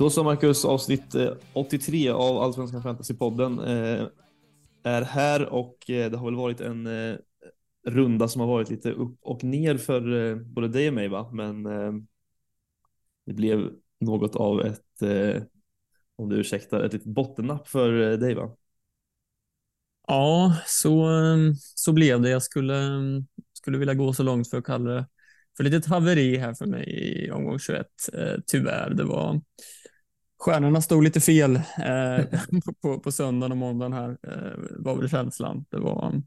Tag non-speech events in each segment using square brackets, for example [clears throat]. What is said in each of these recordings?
Då så Marcus, avsnitt eh, 83 av Allsvenskan Fantasypodden eh, är här och eh, det har väl varit en eh, runda som har varit lite upp och ner för både dig och mig va, men det blev något av ett, om du ursäktar, ett litet bottennapp för dig va? Ja, så, så blev det. Jag skulle, skulle vilja gå så långt för att kalla det för lite haveri här för mig i omgång 21. Tyvärr, det var stjärnorna stod lite fel eh, [laughs] på, på söndagen och måndagen här, eh, var väl känslan. Det var mm,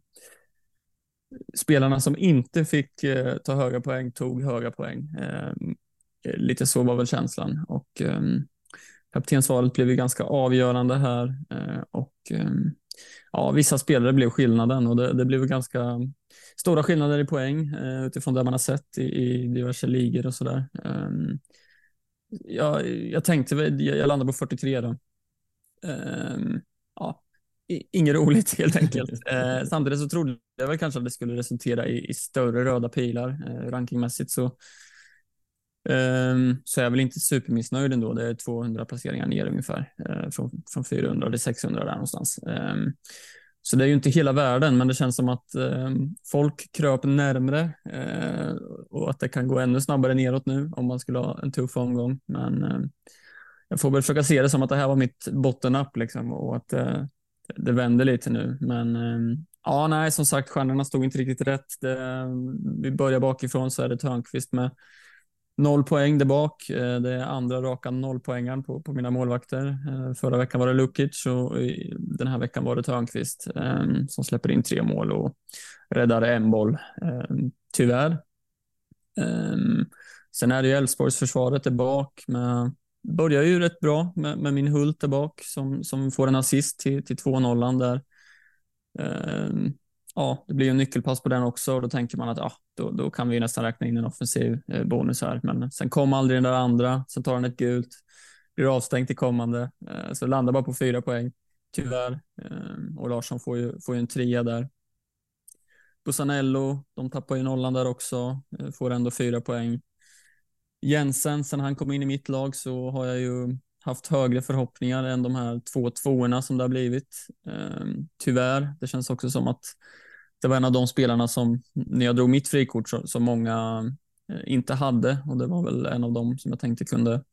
spelarna som inte fick eh, ta höga poäng tog höga poäng. Eh, eh, lite så var väl känslan och eh, kaptensvalet blev ju ganska avgörande här eh, och eh, ja, vissa spelare blev skillnaden och det, det blev ganska stora skillnader i poäng eh, utifrån det man har sett i, i diverse ligor och sådär. Ehm, jag, jag tänkte, jag landade på 43 då. Um, ja, inget roligt [laughs] helt enkelt. uh, [laughs] samtidigt så trodde jag väl kanske att det skulle resultera i, i större röda pilar uh, rankingmässigt så um, så är jag väl inte supermissnöjd ändå. Det är 200 placeringar ner ungefär uh, från, från 400 till 600 där någonstans. Um, så det är ju inte hela världen, men det känns som att eh, folk kröp närmre eh, och att det kan gå ännu snabbare neråt nu om man skulle ha en tuff omgång. Men eh, jag får väl försöka se det som att det här var mitt bottennapp liksom och att eh, det vänder lite nu. Men eh, ja, nej, som sagt, stjärnorna stod inte riktigt rätt. Det, ehm, vi börjar bakifrån så är det Törnqvist med Noll poäng där bak. Eh, det är andra raka nollpoängaren på, på mina målvakter. Eh, förra veckan var det Lukic och eh, den här veckan var det Törnqvist som släpper in tre mål och räddar en boll. Tyvärr. Sen är det ju Elfsborgs försvaret där bak med börjar ju rätt bra med, med min Hult där bak som, som får en assist till, till 2-0 där ja, det blir ju en nyckelpass på den också och då tänker man att ja, då, då kan vi nästan räkna in en offensiv eh, bonus här. Men sen kom aldrig den där andra, sen tar han ett gult, blir avstängd i kommande, eh, så landar bara på fyra poäng, tyvärr. Eh, och Larsson får ju, får ju en trea där. Busanello, de tappar ju nollan där också, eh, får ändå fyra poäng. Jensen, sen han kom in i mitt lag så har jag ju haft högre förhoppningar än de här två tvåorna som det har blivit. Ehm, tyvärr, det känns också som att det var en av de spelarna som, när jag drog mitt frikort, som många eh, inte hade och det var väl en av dem som jag tänkte kunde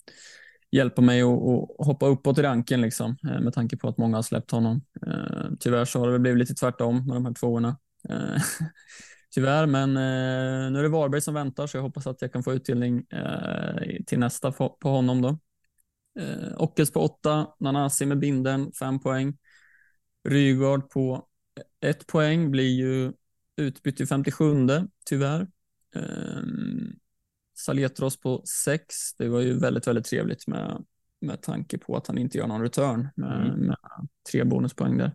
hjälpa mig att hoppa uppåt i ranken liksom, eh, med tanke på att många har släppt honom. Ehm, tyvärr så har det blivit lite tvärtom med de här tvåorna. Eh, [laughs] tyvärr, men eh, nu är det Varberg som väntar så jag hoppas att jag kan få utdelning till nästa på honom då. Eh, Ockels på 8, Nanasi med binden 5 poäng. Rygaard på 1 poäng blir ju utbytt i 57 tyvärr. Eh, Saletros på 6. Det var ju väldigt, väldigt trevligt med, med tanke på att han inte gör någon return med, mm. med tre bonuspoäng där.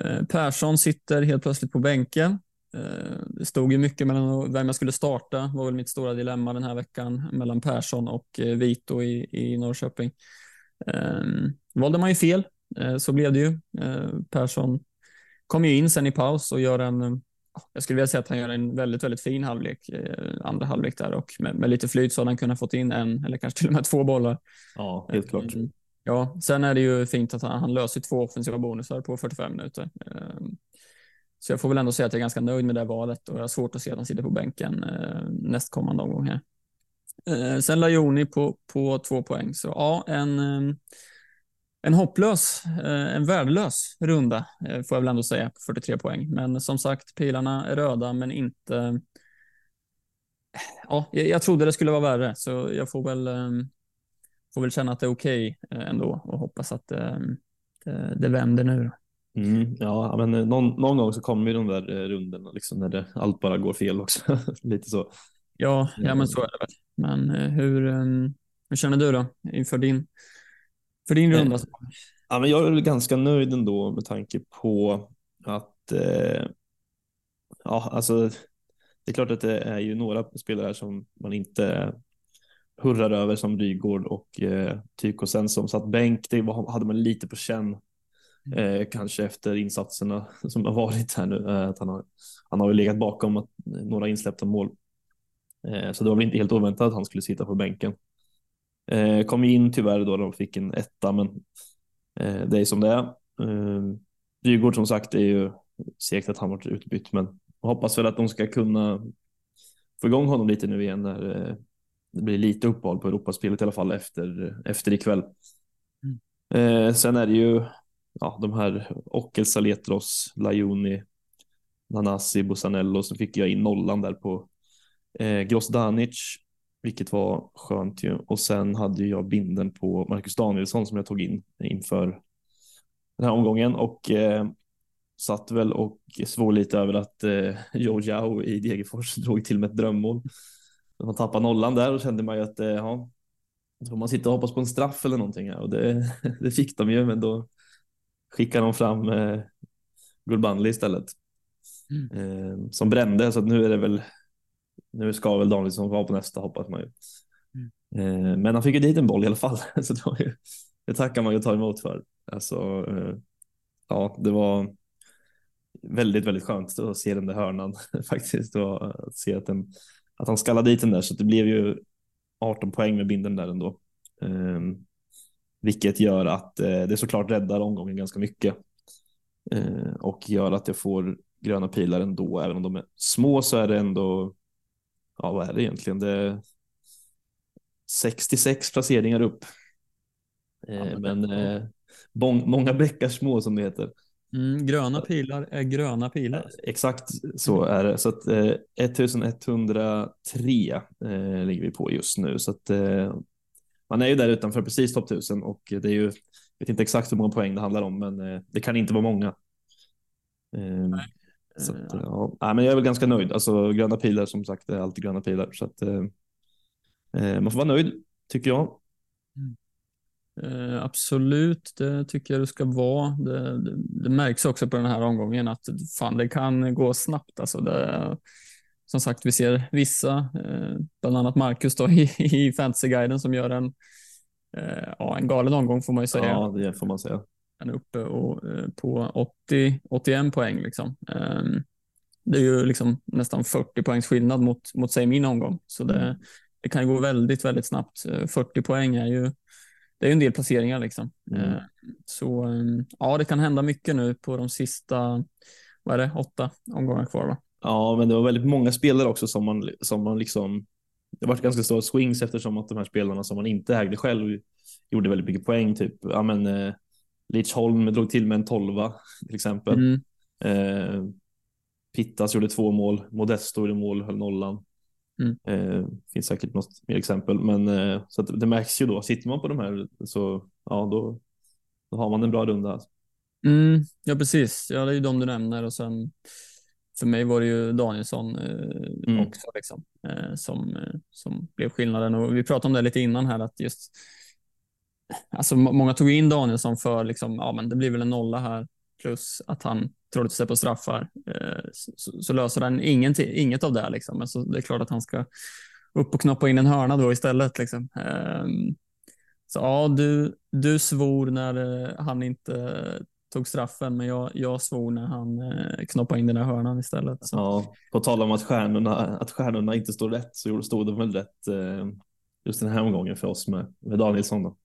Eh, Persson sitter helt plötsligt på bänken. Eh, det stod ju mycket mellan vem jag skulle starta, var väl mitt stora dilemma den här veckan, mellan Persson och eh, Vito i, i Norrköping. Ehm, valde man ju fel, eh, så blev det ju. Persson kom ju in sen i paus och gör en, jag skulle vilja säga att han gör en väldigt, väldigt fin halvlek, andra halvlek där och med, med lite flyt så hade han kunnat fått in en eller kanske till och med två bollar. Ja, helt klart. Ehm, ja, sen är det ju fint att han, han löser två offensiva bonusar på 45 minuter. Så jag får väl ändå säga att jag är ganska nöjd med det valet och jag har svårt att se att han sitter på bänken eh, nästkommande omgång här. Eh, sen Lajoni på, på två poäng, så ja, en, eh, en hopplös, eh, en värdelös runda eh, får jag väl ändå säga, på 43 poäng. Men som sagt, pilarna är röda, men inte... Ja, jag, jag trodde det skulle vara värre, så jag får väl, får väl känna att det är okej okay ändå och hoppas att det, det vänder nu. Mm, ja, men eh, någon, någon gång så kommer ju de där eh, rundorna liksom när det, allt bara går fel också. [laughs] Lite så. Ja, ja, men så är det väl. Men eh, hur, ehm, hur känner du då inför din, för din runda? Ja, men jag är ganska nöjd ändå med tanke på att eh, ja, alltså, det är klart att det är ju några spelare som man inte hurrar över som Rygård och eh, Tyko sen som satt bänk. Det var, hade man lite på känn Eh, kanske efter insatserna [laughs] som har varit här nu. Eh, att han, har, han har ju legat bakom att, några insläppta mål. Eh, så det var väl inte helt oväntat att han skulle sitta på bänken. Eh, kom in tyvärr då de fick en etta, men eh, det är som det är. Eh, Djurgård som sagt, är ju segt att han varit utbytt, men hoppas väl att de ska kunna få igång honom lite nu igen när eh, det blir lite uppehåll på Europaspelet i alla fall efter, efter ikväll. Mm. Eh, sen är det ju ja, de här Ockel, Saletros, Lajoni, Nanasi, Busanello, så fick jag in nollan där på eh, Grosdanic, vilket var skönt ju. Och sen hade jag binden på Marcus Danielsson som jag tog in inför den här omgången och eh, satt väl och svor lite över att eh, Joe Jao i Degerfors [laughs] drog till med ett drömmål. Man tappade nollan där och kände man ju att eh, ja, då får man sitta och hoppas på en straff eller någonting här och det, [laughs] det fick de ju, men då skickade de fram eh, Gulbanli istället mm. eh, som brände så att nu är det väl. Nu ska väl Danielsson vara på nästa hoppas man ju. Mm. Eh, men han fick ju dit en boll i alla fall [laughs] så det, var ju, det tackar man ju ta emot för. Alltså, eh, ja, det var väldigt, väldigt skönt att se den där hörnan [laughs] faktiskt och att se att, den, att han skallade dit den där så det blev ju 18 poäng med binden där ändå. Um, vilket gör att eh, det såklart räddar omgången ganska mycket eh, och gör att jag får gröna pilar ändå. Även om de är små så är det ändå, ja vad är det egentligen? Det är 66 placeringar upp. Eh, ja, men eh, bon, många bäckar små som det heter. Mm, gröna pilar är gröna pilar. Exakt så är det. Så att eh, 1103 eh, ligger vi på just nu. Så att eh, man är ju där utanför precis topp 1000 och det är ju, jag vet inte exakt hur många poäng det handlar om, men eh, det kan inte vara många. Ehm, Nej. Så att, ja. ja. men jag är väl ganska nöjd. Alltså gröna pilar som sagt är alltid gröna pilar så att eh, eh man får vara nöjd tycker jag. Mm. Eh, absolut, det tycker jag det ska vara. Det, det, det, märks också på den här omgången att fan, det kan gå snabbt. Alltså det, som sagt, vi ser vissa, eh, bland annat Marcus då, [laughs] i, i Fantasyguiden som gör en, eh, ja, en galen omgång får man ju säga. Ja, det får man säga. Han är uppe och, eh, på 80, 81 poäng. Liksom. Ehm, det är ju liksom nästan 40 poängs skillnad mot, mot säg min omgång. Så det, mm. det kan gå väldigt, väldigt snabbt. 40 poäng är ju det är en del placeringar. Liksom. Mm. Så ehm, ja, det kan hända mycket nu på de sista vad är det, åtta omgångar kvar. Va? Ja, men det var väldigt många spelare också som man, som man liksom, det var ganska stora swings eftersom att de här spelarna som man inte ägde själv gjorde väldigt mycket poäng. Typ, ja men eh, Holm drog till med en tolva till exempel. Mm. Eh, Pittas gjorde två mål, Modesto gjorde mål, höll nollan. Mm. Eh, finns säkert något mer exempel, men eh, så att det märks ju då. Sitter man på de här så ja, då, då har man en bra runda. Mm, ja, precis. Ja, det är ju de du nämner och sen för mig var det ju Danielsson eh, mm. också liksom, eh, som, eh, som blev skillnaden. Och vi pratade om det lite innan här att just Alltså, många tog in Danielsson för liksom, ja, men det blir väl en nolla här plus att han troligtvis på straffar så, så, löser han inget av det. Liksom. Men så det är klart att han ska upp och knoppa in en hörna då istället. Liksom. Ehm, så ja, du, du svor när han inte tog straffen, men jag, jag svor när han eh, knoppade in den där hörnan istället. Så. Ja, på tal om att stjärnorna, att stjärnorna inte står rätt så stod de väl rätt eh, just den här omgången för oss med, med Danielsson. Då.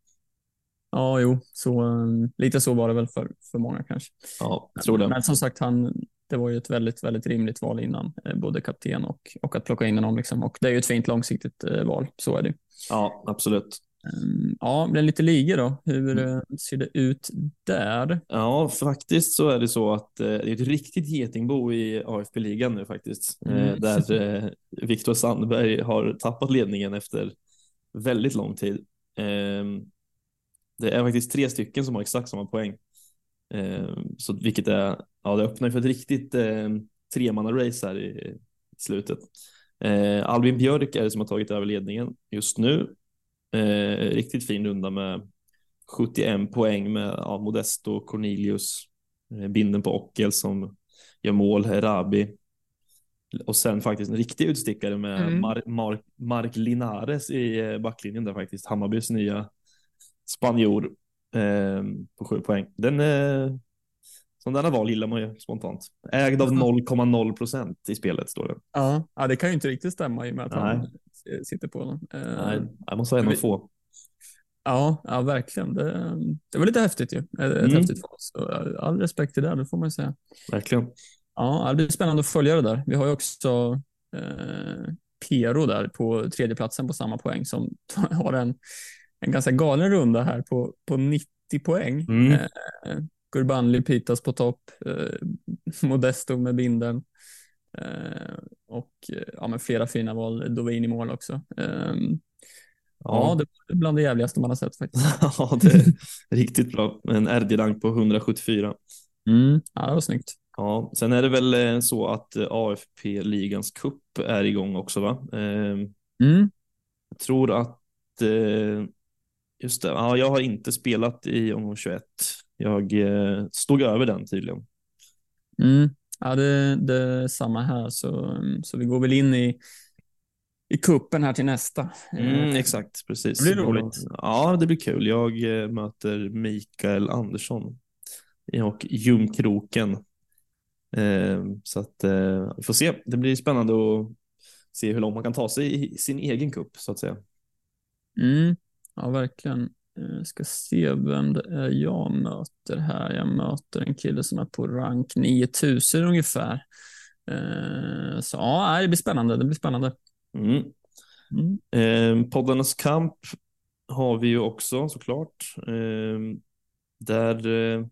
Ja, jo, så, um, lite så var det väl för, för många kanske. Ja, jag tror det. Men som sagt, han, det var ju ett väldigt, väldigt rimligt val innan, eh, både kapten och, och att plocka in honom. Liksom. Och det är ju ett fint långsiktigt eh, val, så är det. Ja, absolut. Ehm, ja, blir lite ligor då. Hur mm. Eh, ser det ut där? Ja, faktiskt så är det så att eh, det är ett riktigt getingbo i AFP-ligan nu faktiskt. Eh, mm. [laughs] där Viktor Sandberg har tappat ledningen efter väldigt lång tid. Ehm, det är faktiskt tre stycken som har exakt samma poäng. Ehm, så vilket är, ja det öppnar för ett riktigt tremanna-race här i, slutet. Albin Björk är det som har tagit över ledningen just nu Eh, riktigt fin runda med 71 poäng med ja, Modesto, Cornelius, eh, binden på Ockel som gör mål, Rabi. Och sen faktiskt en riktig utstickare med mm. Mar Mar Mark Linares i eh, backlinjen där faktiskt, Hammarbys nya spanjor eh, på sju poäng. Den, eh, som denna val gillar man ju spontant. Ägd av 0,0 procent i spelet står det. Ja, ja, det kan ju inte riktigt stämma i och med att Nej. han sitter på den. Nej, jag måste ha en av få. Ja, ja verkligen. Det, det var lite häftigt ju. Mm. häftigt val. Så all respekt till det, det får man ju säga. Verkligen. Ja, det blir spännande att följa det där. Vi har ju också eh, Pero där på tredjeplatsen på samma poäng som [laughs] har en, en ganska galen runda här på, på 90 poäng. Mm. Eh, Gurbanli Pitas på topp, eh, [laughs] Modesto med binden eh, och eh, ja, med flera fina val, Dovin i mål också. Eh, ja, det är bland det jävligaste man har sett faktiskt. [laughs] ja, det är riktigt bra. En RD-rank på 174. Mm. Ja, det var snyggt. Ja, sen är det väl eh, så att eh, AFP-ligans cup är igång också, va? Eh, Mm. Jag tror att, just det, ja, jag har inte spelat i omgång 21. Jag stod över den tydligen. Mm. Ja, det, det samma här, så, så vi går väl in i, i kuppen här till nästa. Mm, Eh, exakt, precis. Det blir roligt. Ja, det blir kul. Jag eh, möter Mikael Andersson och Ljungkroken. Eh, så att vi får se. Det blir spännande att se hur långt man kan ta sig i sin egen kupp så att säga. Mm. Ja, verkligen. Jag ska se vem det är jag möter här. Jag möter en kille som är på rank 9000 ungefär. Eh, Så ja, det blir spännande. Det blir spännande. Mm. Mm. Eh, poddarnas kamp har vi ju också såklart. Eh, där eh,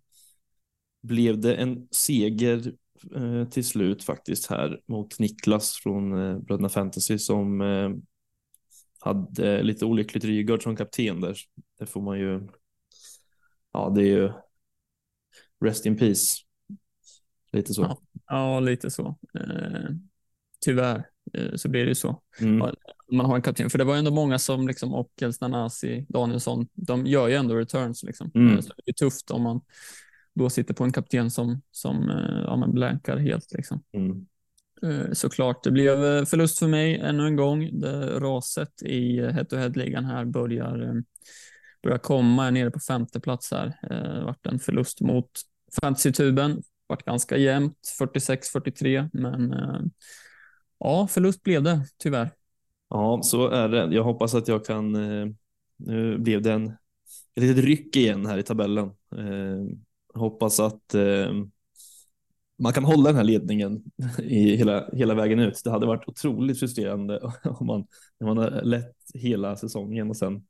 blev det en seger eh, till slut faktiskt här mot Niklas från eh, Bröderna Fantasy som eh, hade lite olyckligt Rygaard som kapten där. Det får man ju. Ja, det är ju rest in peace. Lite så. Ja. Ja, lite så. Eh, Tyvärr eh, så blir det ju så. Mm. Man har en kapten. För det var ju ändå många som, liksom, Ockels, Nanasi, Danielsson, de gör ju ändå returns. Liksom. Mm. Eh, Så det är tufft om man då sitter på en kapten som, som eh, ja, men blankar helt. Liksom. Mm. Eh, såklart, det blev eh, förlust för mig ännu en gång. Det raset i eh, head-to-head-ligan här börjar, börjar komma. Jag är nere på femte plats här. Det vart en förlust mot fantasy-tuben. Vart ganska jämnt, 46-43, men ja, förlust blev det tyvärr. Ja, så är det. Jag hoppas att jag kan. Nu blev det en ett litet ryck igen här i tabellen. Hoppas att man kan hålla den här ledningen i hela, hela vägen ut. Det hade varit otroligt frustrerande [laughs] om man, när man har lett hela säsongen och sen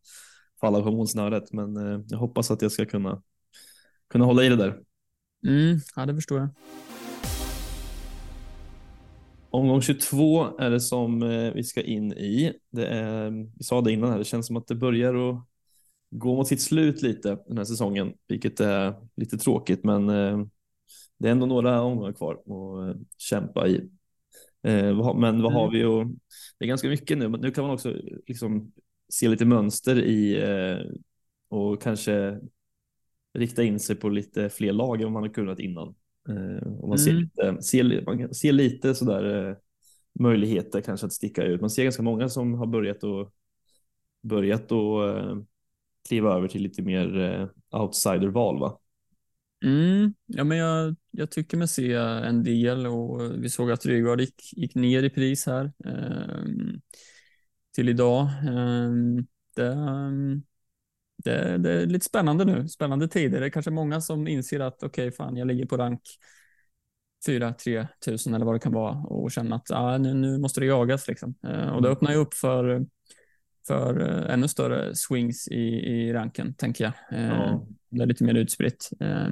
falla på målsnöret. Men eh, jag hoppas att jag ska kunna, kunna hålla i det där. Mm, ja, det förstår jag. Omgång 22 är det som eh, vi ska in i. Det är, vi sa det innan här, det känns som att det börjar att gå mot sitt slut lite den här säsongen, vilket är lite tråkigt, men eh, det är ändå några omgångar kvar att eh, kämpa i. Eh, Men vad har vi och det är ganska mycket nu, men nu kan man också liksom se lite mönster i eh, och kanske rikta in sig på lite fler lag än man har kunnat innan. Och man ser Mm. lite, ser, man kan se lite sådär möjligheter kanske att sticka ut. Man ser ganska många som har börjat och börjat och kliva över till lite mer outsider-val va? Mm, ja, men jag, jag tycker mig se en del och vi såg att Rygaard gick, gick ner i pris här ehm, till idag. Ehm, det, ehm, det, det är lite spännande nu, spännande tider. Det är kanske många som inser att okej, fan, jag ligger på rank 4 3 tusen eller vad det kan vara och känner att ah, nu, nu måste det jagas. Liksom. Eh, och det Mm. öppnar ju upp för, för eh, ännu större swings i, i ranken, tänker jag. Eh, Ja. Det är lite mer utspritt. Eh,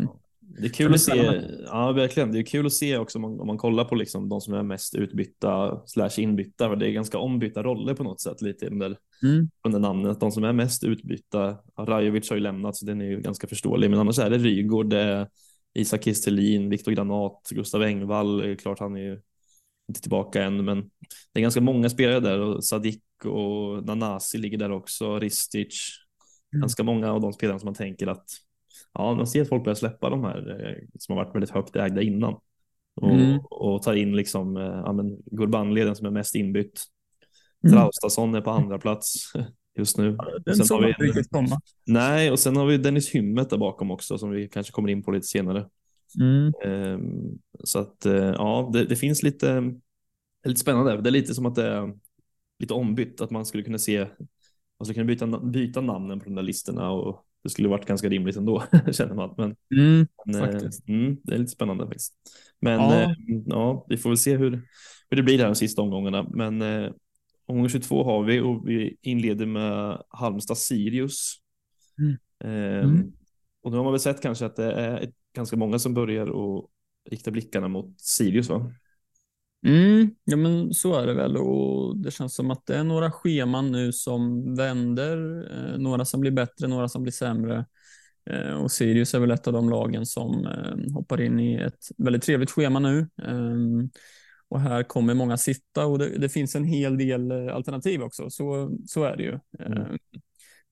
Det är kul det att se, ja verkligen, det är kul att se också om man, om man kollar på liksom de som är mest utbytta slash inbytta, för det är ganska ombytta roller på något sätt lite där, Mm. under namnet. De som är mest utbytta, Rajovic har ju lämnat så den är ju ganska förståelig, men annars är det Rygård, det är Isak Kistelin, Viktor Granat, Gustav Engvall, klart han är ju inte tillbaka än, men det är ganska många spelare där och Sadik och Nanasi ligger där också, Ristic. Ganska många av de spelarna som man tänker att ja, man ser att folk börjar släppa de här eh, som har varit väldigt högt ägda innan och, Mm. och tar in liksom eh, ja, men Gurbanli, den som är mest inbytt. Mm. Traustason är på andra plats [laughs] just nu. Den Sen har vi en- riktigt komma. Nej, och sen har vi Dennis Hymmet där bakom också som vi kanske kommer in på lite senare. Mm. Ehm, Så att eh, ja, det, det finns lite, lite spännande. Det är lite som att det är lite ombytt, att man skulle kunna se man skulle kunna byta, byta namnen på de där listorna och det skulle varit ganska rimligt ändå [laughs] känner man. Men, mm, men faktiskt. Mm, det är lite spännande faktiskt. Men Ja. ja, ja vi får väl se hur, hur det blir här de sista omgångarna. Men eh, omgång 22 har vi och vi inleder med Halmstad Sirius. Mm. Eh, Mm. Och nu har man väl sett kanske att det är ganska många som börjar att rikta blickarna mot Sirius va? Mm, ja men så är det väl och det känns som att det är några scheman nu som vänder, eh, några som blir bättre, några som blir sämre. Eh, och Sirius är väl ett av de lagen som eh, hoppar in i ett väldigt trevligt schema nu. Ehm, och här kommer många sitta och det, det finns en hel del eh, alternativ också, så, så är det ju. Mm. Ehm,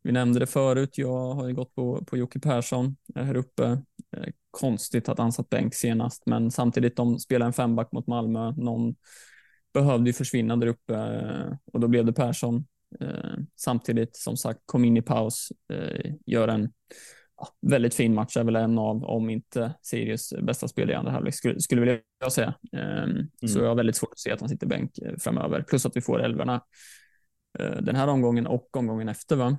vi nämnde det förut, jag har ju gått på, på Jocke Persson eh, här uppe. Eh, konstigt att han satt bänk senast, men samtidigt de spelar en femback mot Malmö. Någon behövde ju försvinna där uppe eh, och då blev det Persson. Eh, Samtidigt som sagt kom in i paus, gör en väldigt fin match, är väl en av, om inte Sirius bästa spelare i andra halvlek, skulle, skulle vilja säga. Ehm, Så jag har väldigt svårt att se att han sitter bänk framöver, plus att vi får älvorna eh, den här omgången och omgången efter. Va?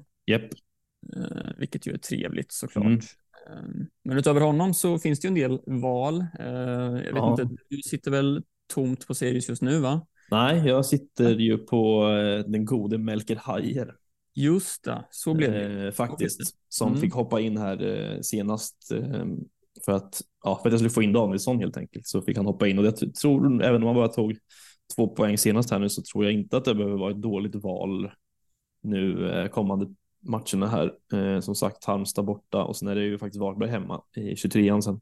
Eh, vilket ju är trevligt såklart. Eh, Men utöver honom så finns det ju en del val. Eh, Jag vet Ja. inte, du sitter väl tomt på Sirius just nu va? Nej, jag sitter ju på eh, den gode Melker Hajer. Just det, så blev det. Faktiskt. Som Mm. fick hoppa in här senast eh, för, att, ja, för att jag skulle få in Danielsson helt enkelt. Så fick han hoppa in och jag tror, även om han bara tog två poäng senast här nu så tror jag inte att det behöver vara ett dåligt val nu kommande matcherna här. Eh, som sagt Halmstad borta och sen är det ju faktiskt Varberg hemma i 23an sen.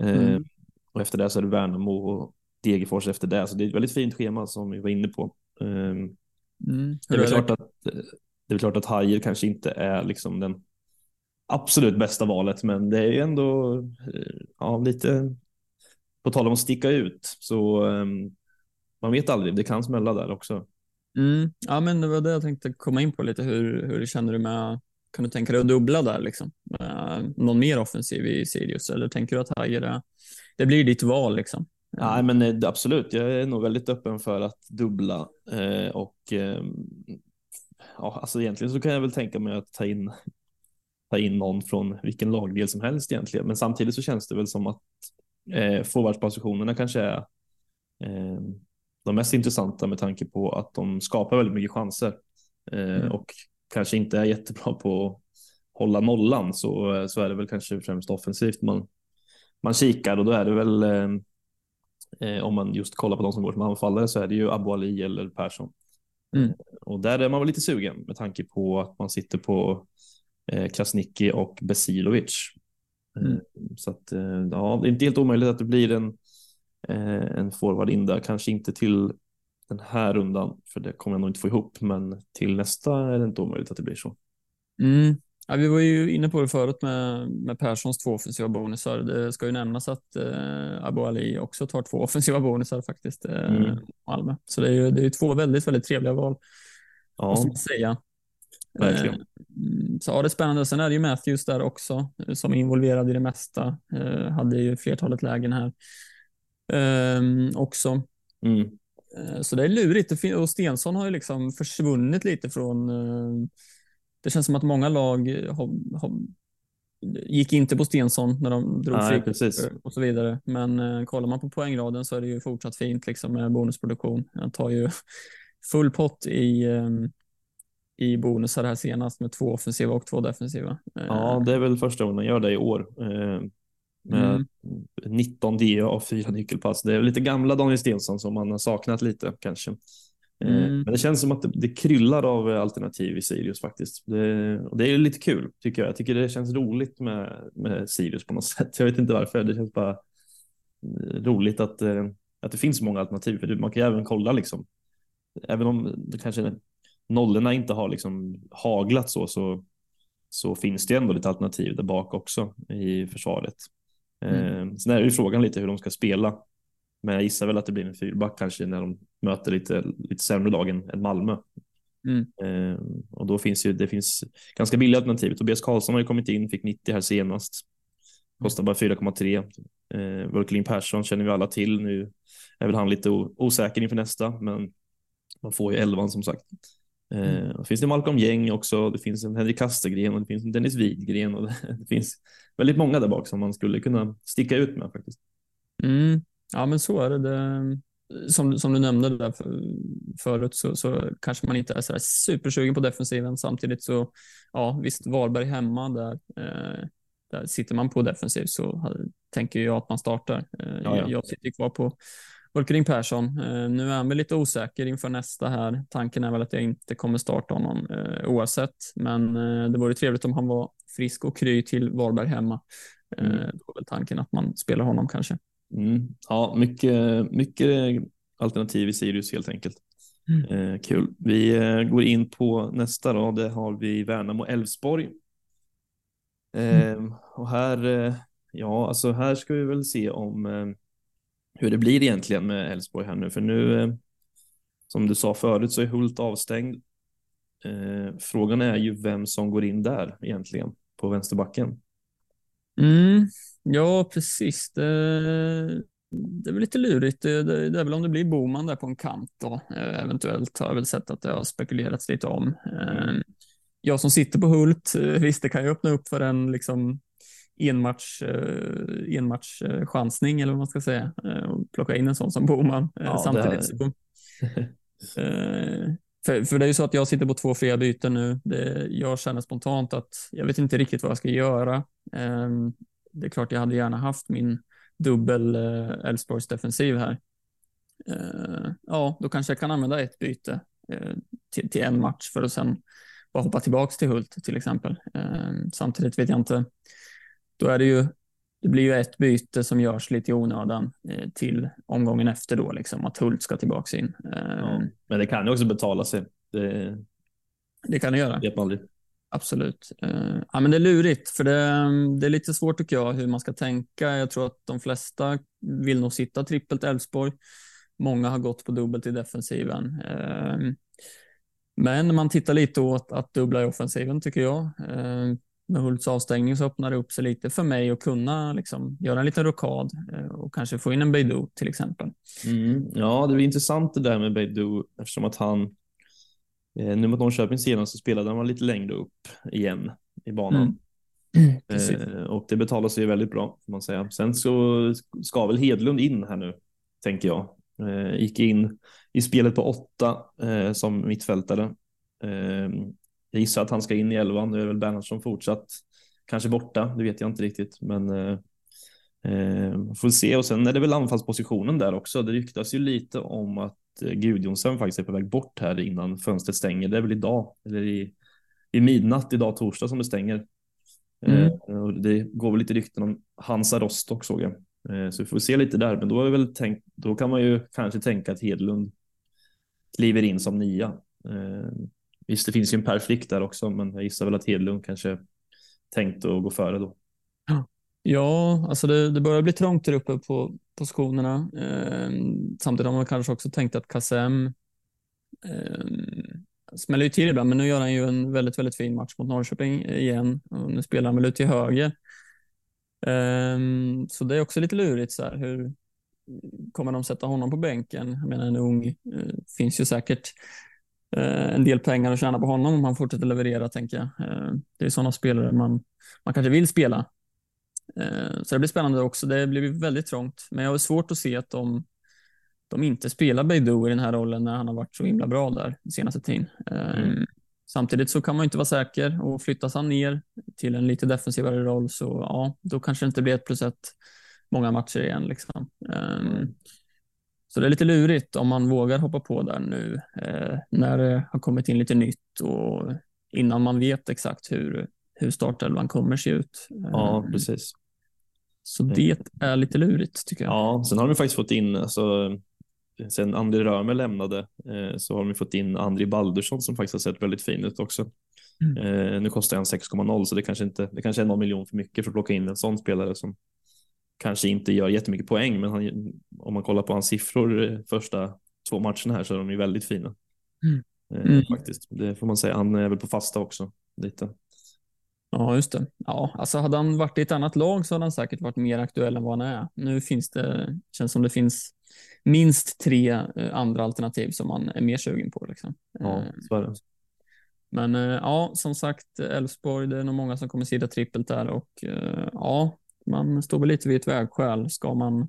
Eh, Mm. Och efter det så är det Värnamo och Degerfors efter det. Så det är ett väldigt fint schema som vi var inne på. Eh, Mm. det är, är klart att, det är klart att Hajer kanske inte är liksom den absolut bästa valet, men det är ju ändå eh, ja, lite på tal om att sticka ut så um, man vet aldrig, det kan smälla där också. Mm. Ja, men det var det jag tänkte komma in på lite. Hur, hur känner du med, kan du tänka dig att dubbla där liksom? Eh, någon mer offensiv i Sirius eller tänker du att Hager är, det blir ditt val liksom? Nej, men eh, absolut, jag är nog väldigt öppen för att dubbla eh, och eh, ja, alltså egentligen så kan jag väl tänka mig att ta in ta in någon från vilken lagdel som helst egentligen. Men samtidigt så känns det väl som att eh, forwardspositionerna kanske är eh, de mest intressanta med tanke på att de skapar väldigt mycket chanser eh, Mm. och kanske inte är jättebra på att hålla nollan så, så är det väl kanske främst offensivt man, man kikar och då är det väl eh, eh, om man just kollar på de som går som anfallare så är det ju Abu Ali eller Persson. Mm. Och där är man väl lite sugen med tanke på att man sitter på eh, Krasniqi och Besilovic. Mm. Eh, Så att eh, ja, det är inte helt omöjligt att det blir en, eh, en forward in där, kanske inte till den här rundan, för det kommer jag nog inte få ihop, men till nästa är det inte omöjligt att det blir så. Mm. Ja, vi var ju inne på det förut med, med Perssons två offensiva bonusar. Det ska ju nämnas att eh, Abu Ali också tar två [laughs] offensiva bonusar faktiskt. Eh, Mm. Malmö. Så det är ju det är två väldigt, väldigt trevliga val, måste Ja, man säga. verkligen. Eh, Så ja, det är spännande. Sen är det ju Matthews där också eh, som är involverad i det mesta. Eh, hade ju flertalet lägen här Ehm, också. Mm. Eh, Så det är lurigt. Och Stensson har ju liksom försvunnit lite från... eh, Det känns som att många lag har, har, gick inte på Stensson när de drog Nej, precis. och så vidare. Men eh, kollar man på poängraden så är det ju fortsatt fint liksom med bonusproduktion. Han tar ju [laughs] full pott i, eh, i bonusar här senast med två offensiva och två defensiva. Eh, Ja, det är väl första gången jag gör det i år. Med Mm. 19 DA av fyra nyckelpass. Det är lite gamla Daniel Stensson som man har saknat lite kanske. Eh, Mm. Men det känns som att det, det kryllar av alternativ i Sirius faktiskt. Det, och det är lite kul tycker jag. Jag tycker det känns roligt med, med Sirius på något [laughs] sätt. Jag vet inte varför. Det känns bara eh, roligt att, eh, att det finns många alternativ. För man kan ju även kolla liksom. Även om det kanske nollorna inte har liksom haglat så, så, så finns det ändå lite alternativ där bak också i försvaret. Eh, sen är det ju frågan lite hur de ska spela. Men jag gissar väl att det blir en fyrback kanske när de möter lite, lite sämre lag än, Malmö. Mm. Eh, och då finns ju, det finns ganska billiga alternativ. Tobias Karlsson har ju kommit in, fick 90 här senast. Kostar bara 4,3. Eh, Burkelin Persson känner vi alla till. Nu är väl han lite osäker inför nästa, men man får ju 11 som sagt. Eh, och finns det Malcolm Gäng också, det finns en Henrik Kastegren och det finns en Dennis Widgren och det, [laughs] det finns väldigt många där bak som man skulle kunna sticka ut med faktiskt. Mm. Ja, men så är det. det som, som du nämnde där för, förut så, så kanske man inte är så supersugen på defensiven. Samtidigt så, ja visst, Varberg hemma där, eh, där sitter man på defensiv så tänker jag att man startar. Eh, ja, ja. Jag sitter kvar på Volkering Persson. Eh, nu är han väl lite osäker inför nästa här. Tanken är väl att jag inte kommer starta honom eh, oavsett, men eh, det vore trevligt om han var frisk och kry till Varberg hemma. Eh, mm. Då är väl tanken att man spelar honom kanske. Mm. Ja, mycket, mycket alternativ i Sirius helt enkelt. Mm. Eh, kul. Vi eh, går in på nästa då. Det har vi Värnamo-Elfsborg. Eh, mm. Och här, eh, ja, alltså här ska vi väl se om eh, hur det blir egentligen med Elfsborg här nu, för nu, eh, som du sa förut, så är Hult avstängd. Eh, frågan är ju vem som går in där egentligen på vänsterbacken. Mm. Ja, precis. Det, det är väl lite lurigt. Det, det, det, är väl om det blir Boman där på en kant då. Eh, eventuellt har jag väl sett att det har spekulerats lite om. Mm. Jag som sitter på Hult, visst det kan ju öppna upp för en liksom enmatch, enmatch chansning eller vad man ska säga och plocka in en sån som Boman ja, samtidigt. Så, [laughs] för, för det är ju så att jag sitter på två fria byten nu. Det, jag känner spontant att jag vet inte riktigt vad jag ska göra. Ehm, det är klart jag hade gärna haft min dubbel eh, Elfsborgs defensiv här. Eh, ja, då kanske jag kan använda ett byte eh, till, till en match för att sen bara hoppa tillbaks till Hult till exempel. Samtidigt vet jag inte. Då är det ju det blir ju ett byte som görs lite i onödan till omgången efter då, liksom att Hult ska tillbaks in. Ja, men det kan ju också betala sig. Det, det kan det göra. Vet man aldrig. Absolut. Uh, ja, men det är lurigt, för det, det, är lite svårt tycker jag hur man ska tänka. Jag tror att de flesta vill nog sitta trippelt Elfsborg. Många har gått på dubbelt i defensiven. Men man tittar lite åt att dubbla i offensiven tycker jag. Med Hults avstängning så öppnar det upp sig lite för mig att kunna liksom, göra en liten rokad och kanske få in en Beidou till exempel. Mm, ja, det är intressant det där med Beidou eftersom att han Eh, nu mot Norrköping senast så spelade han lite längre upp igen i banan. Mm. [clears throat] Eh, och det betalar sig väldigt bra får man säga. Sen så ska väl Hedlund in här nu, tänker jag. Eh, gick in i spelet på åtta eh, som mittfältare. Eh, jag gissar att han ska in i elvan. Nu är väl Bernhardsson fortsatt kanske borta. Det vet jag inte riktigt, men eh, eh får se. Och sen är det väl anfallspositionen där också. Det ryktas ju lite om att Eh, Gudjonsen faktiskt är på väg bort här innan fönstret stänger. Det är väl idag, eller i, i midnatt idag torsdag som det stänger. Mm. Eh, det går väl lite rykten om Hansa Rostock såg jag. Eh, så vi får se lite där, men då, är väl tänkt, då kan man ju kanske tänka att Hedlund kliver in som nia. Eh, visst, det finns ju en Per Frick där också, men jag gissar väl att Hedlund kanske tänkt att gå före då. Ja, alltså det, det börjar bli trångt där uppe på positionerna. Eh, samtidigt har man kanske också tänkt att Kassem eh, smäller ju till ibland, men nu gör han ju en väldigt, väldigt fin match mot Norrköping igen. Och nu spelar han väl ut till höger. Eh, så det är också lite lurigt så här. Hur kommer de sätta honom på bänken? Jag menar en ung, eh, finns ju säkert en del pengar att tjäna på honom om han fortsätter leverera, tänker jag. Eh, det är sådana spelare man, man kanske vill spela Eh, så det blir spännande också. Det blir väldigt trångt, men jag har svårt att se att de, de inte spelar Beidou i den här rollen när han har varit så himla bra där senaste tiden. Eh, mm. Samtidigt så kan man inte vara säker och flyttas han ner till en lite defensivare roll så ja, då kanske det inte blir ett plus ett många matcher igen. Liksom. Så det är lite lurigt om man vågar hoppa på där nu när det har kommit in lite nytt och innan man vet exakt hur, hur startelvan kommer se ut. Ja, precis. Så det är lite lurigt tycker jag. Ja, sen har de faktiskt fått in, alltså, sen André Römer lämnade eh, så har de fått in André Baldursson som faktiskt har sett väldigt fin ut också. Mm. Eh, nu kostar han 6,0 så det kanske inte, det kanske är någon miljon för mycket för att plocka in en sån spelare som kanske inte gör jättemycket poäng, men han, om man kollar på hans siffror eh, första två matcherna här så är de ju väldigt fina. Mm. Eh, mm. Faktiskt, det får man säga. Han är väl på fasta också lite. Ja, just det. Ja, alltså hade han varit i ett annat lag så hade han säkert varit mer aktuell än vad han är. Nu finns det, känns som det finns minst tre eh, andra alternativ som man är mer sugen på. Liksom. Ja, så är det. Men ja, som sagt, Elfsborg, det är nog många som kommer sida trippelt där och ja, man står väl lite vid ett vägskäl. Ska man,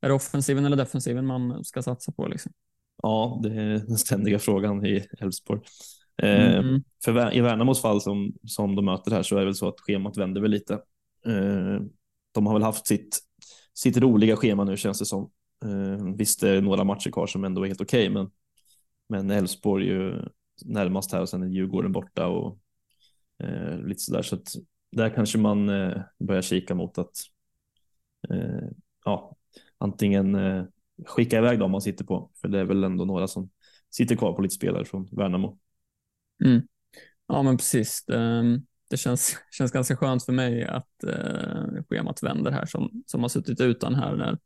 är det offensiven eller defensiven man ska satsa på? Liksom? Ja, det är den ständiga frågan i Elfsborg. Eh, mm. För I Värnamos fall som, som de möter här så är det väl så att schemat vänder väl lite. Eh, de har väl haft sitt, sitt roliga schema nu känns det som. Eh, visst är det några matcher kvar som ändå är helt okej, okay, men men Elfsborg ju närmast här och sen är Djurgården borta och eh, lite sådär så att där kanske man eh, börjar kika mot att eh, ja, antingen eh, skicka iväg dem man sitter på, för det är väl ändå några som sitter kvar på lite spelare från Värnamo. Mm. Ja, men precis. Det, det, känns, [laughs] känns ganska skönt för mig att eh, schemat vänder här som, som har suttit utan här när,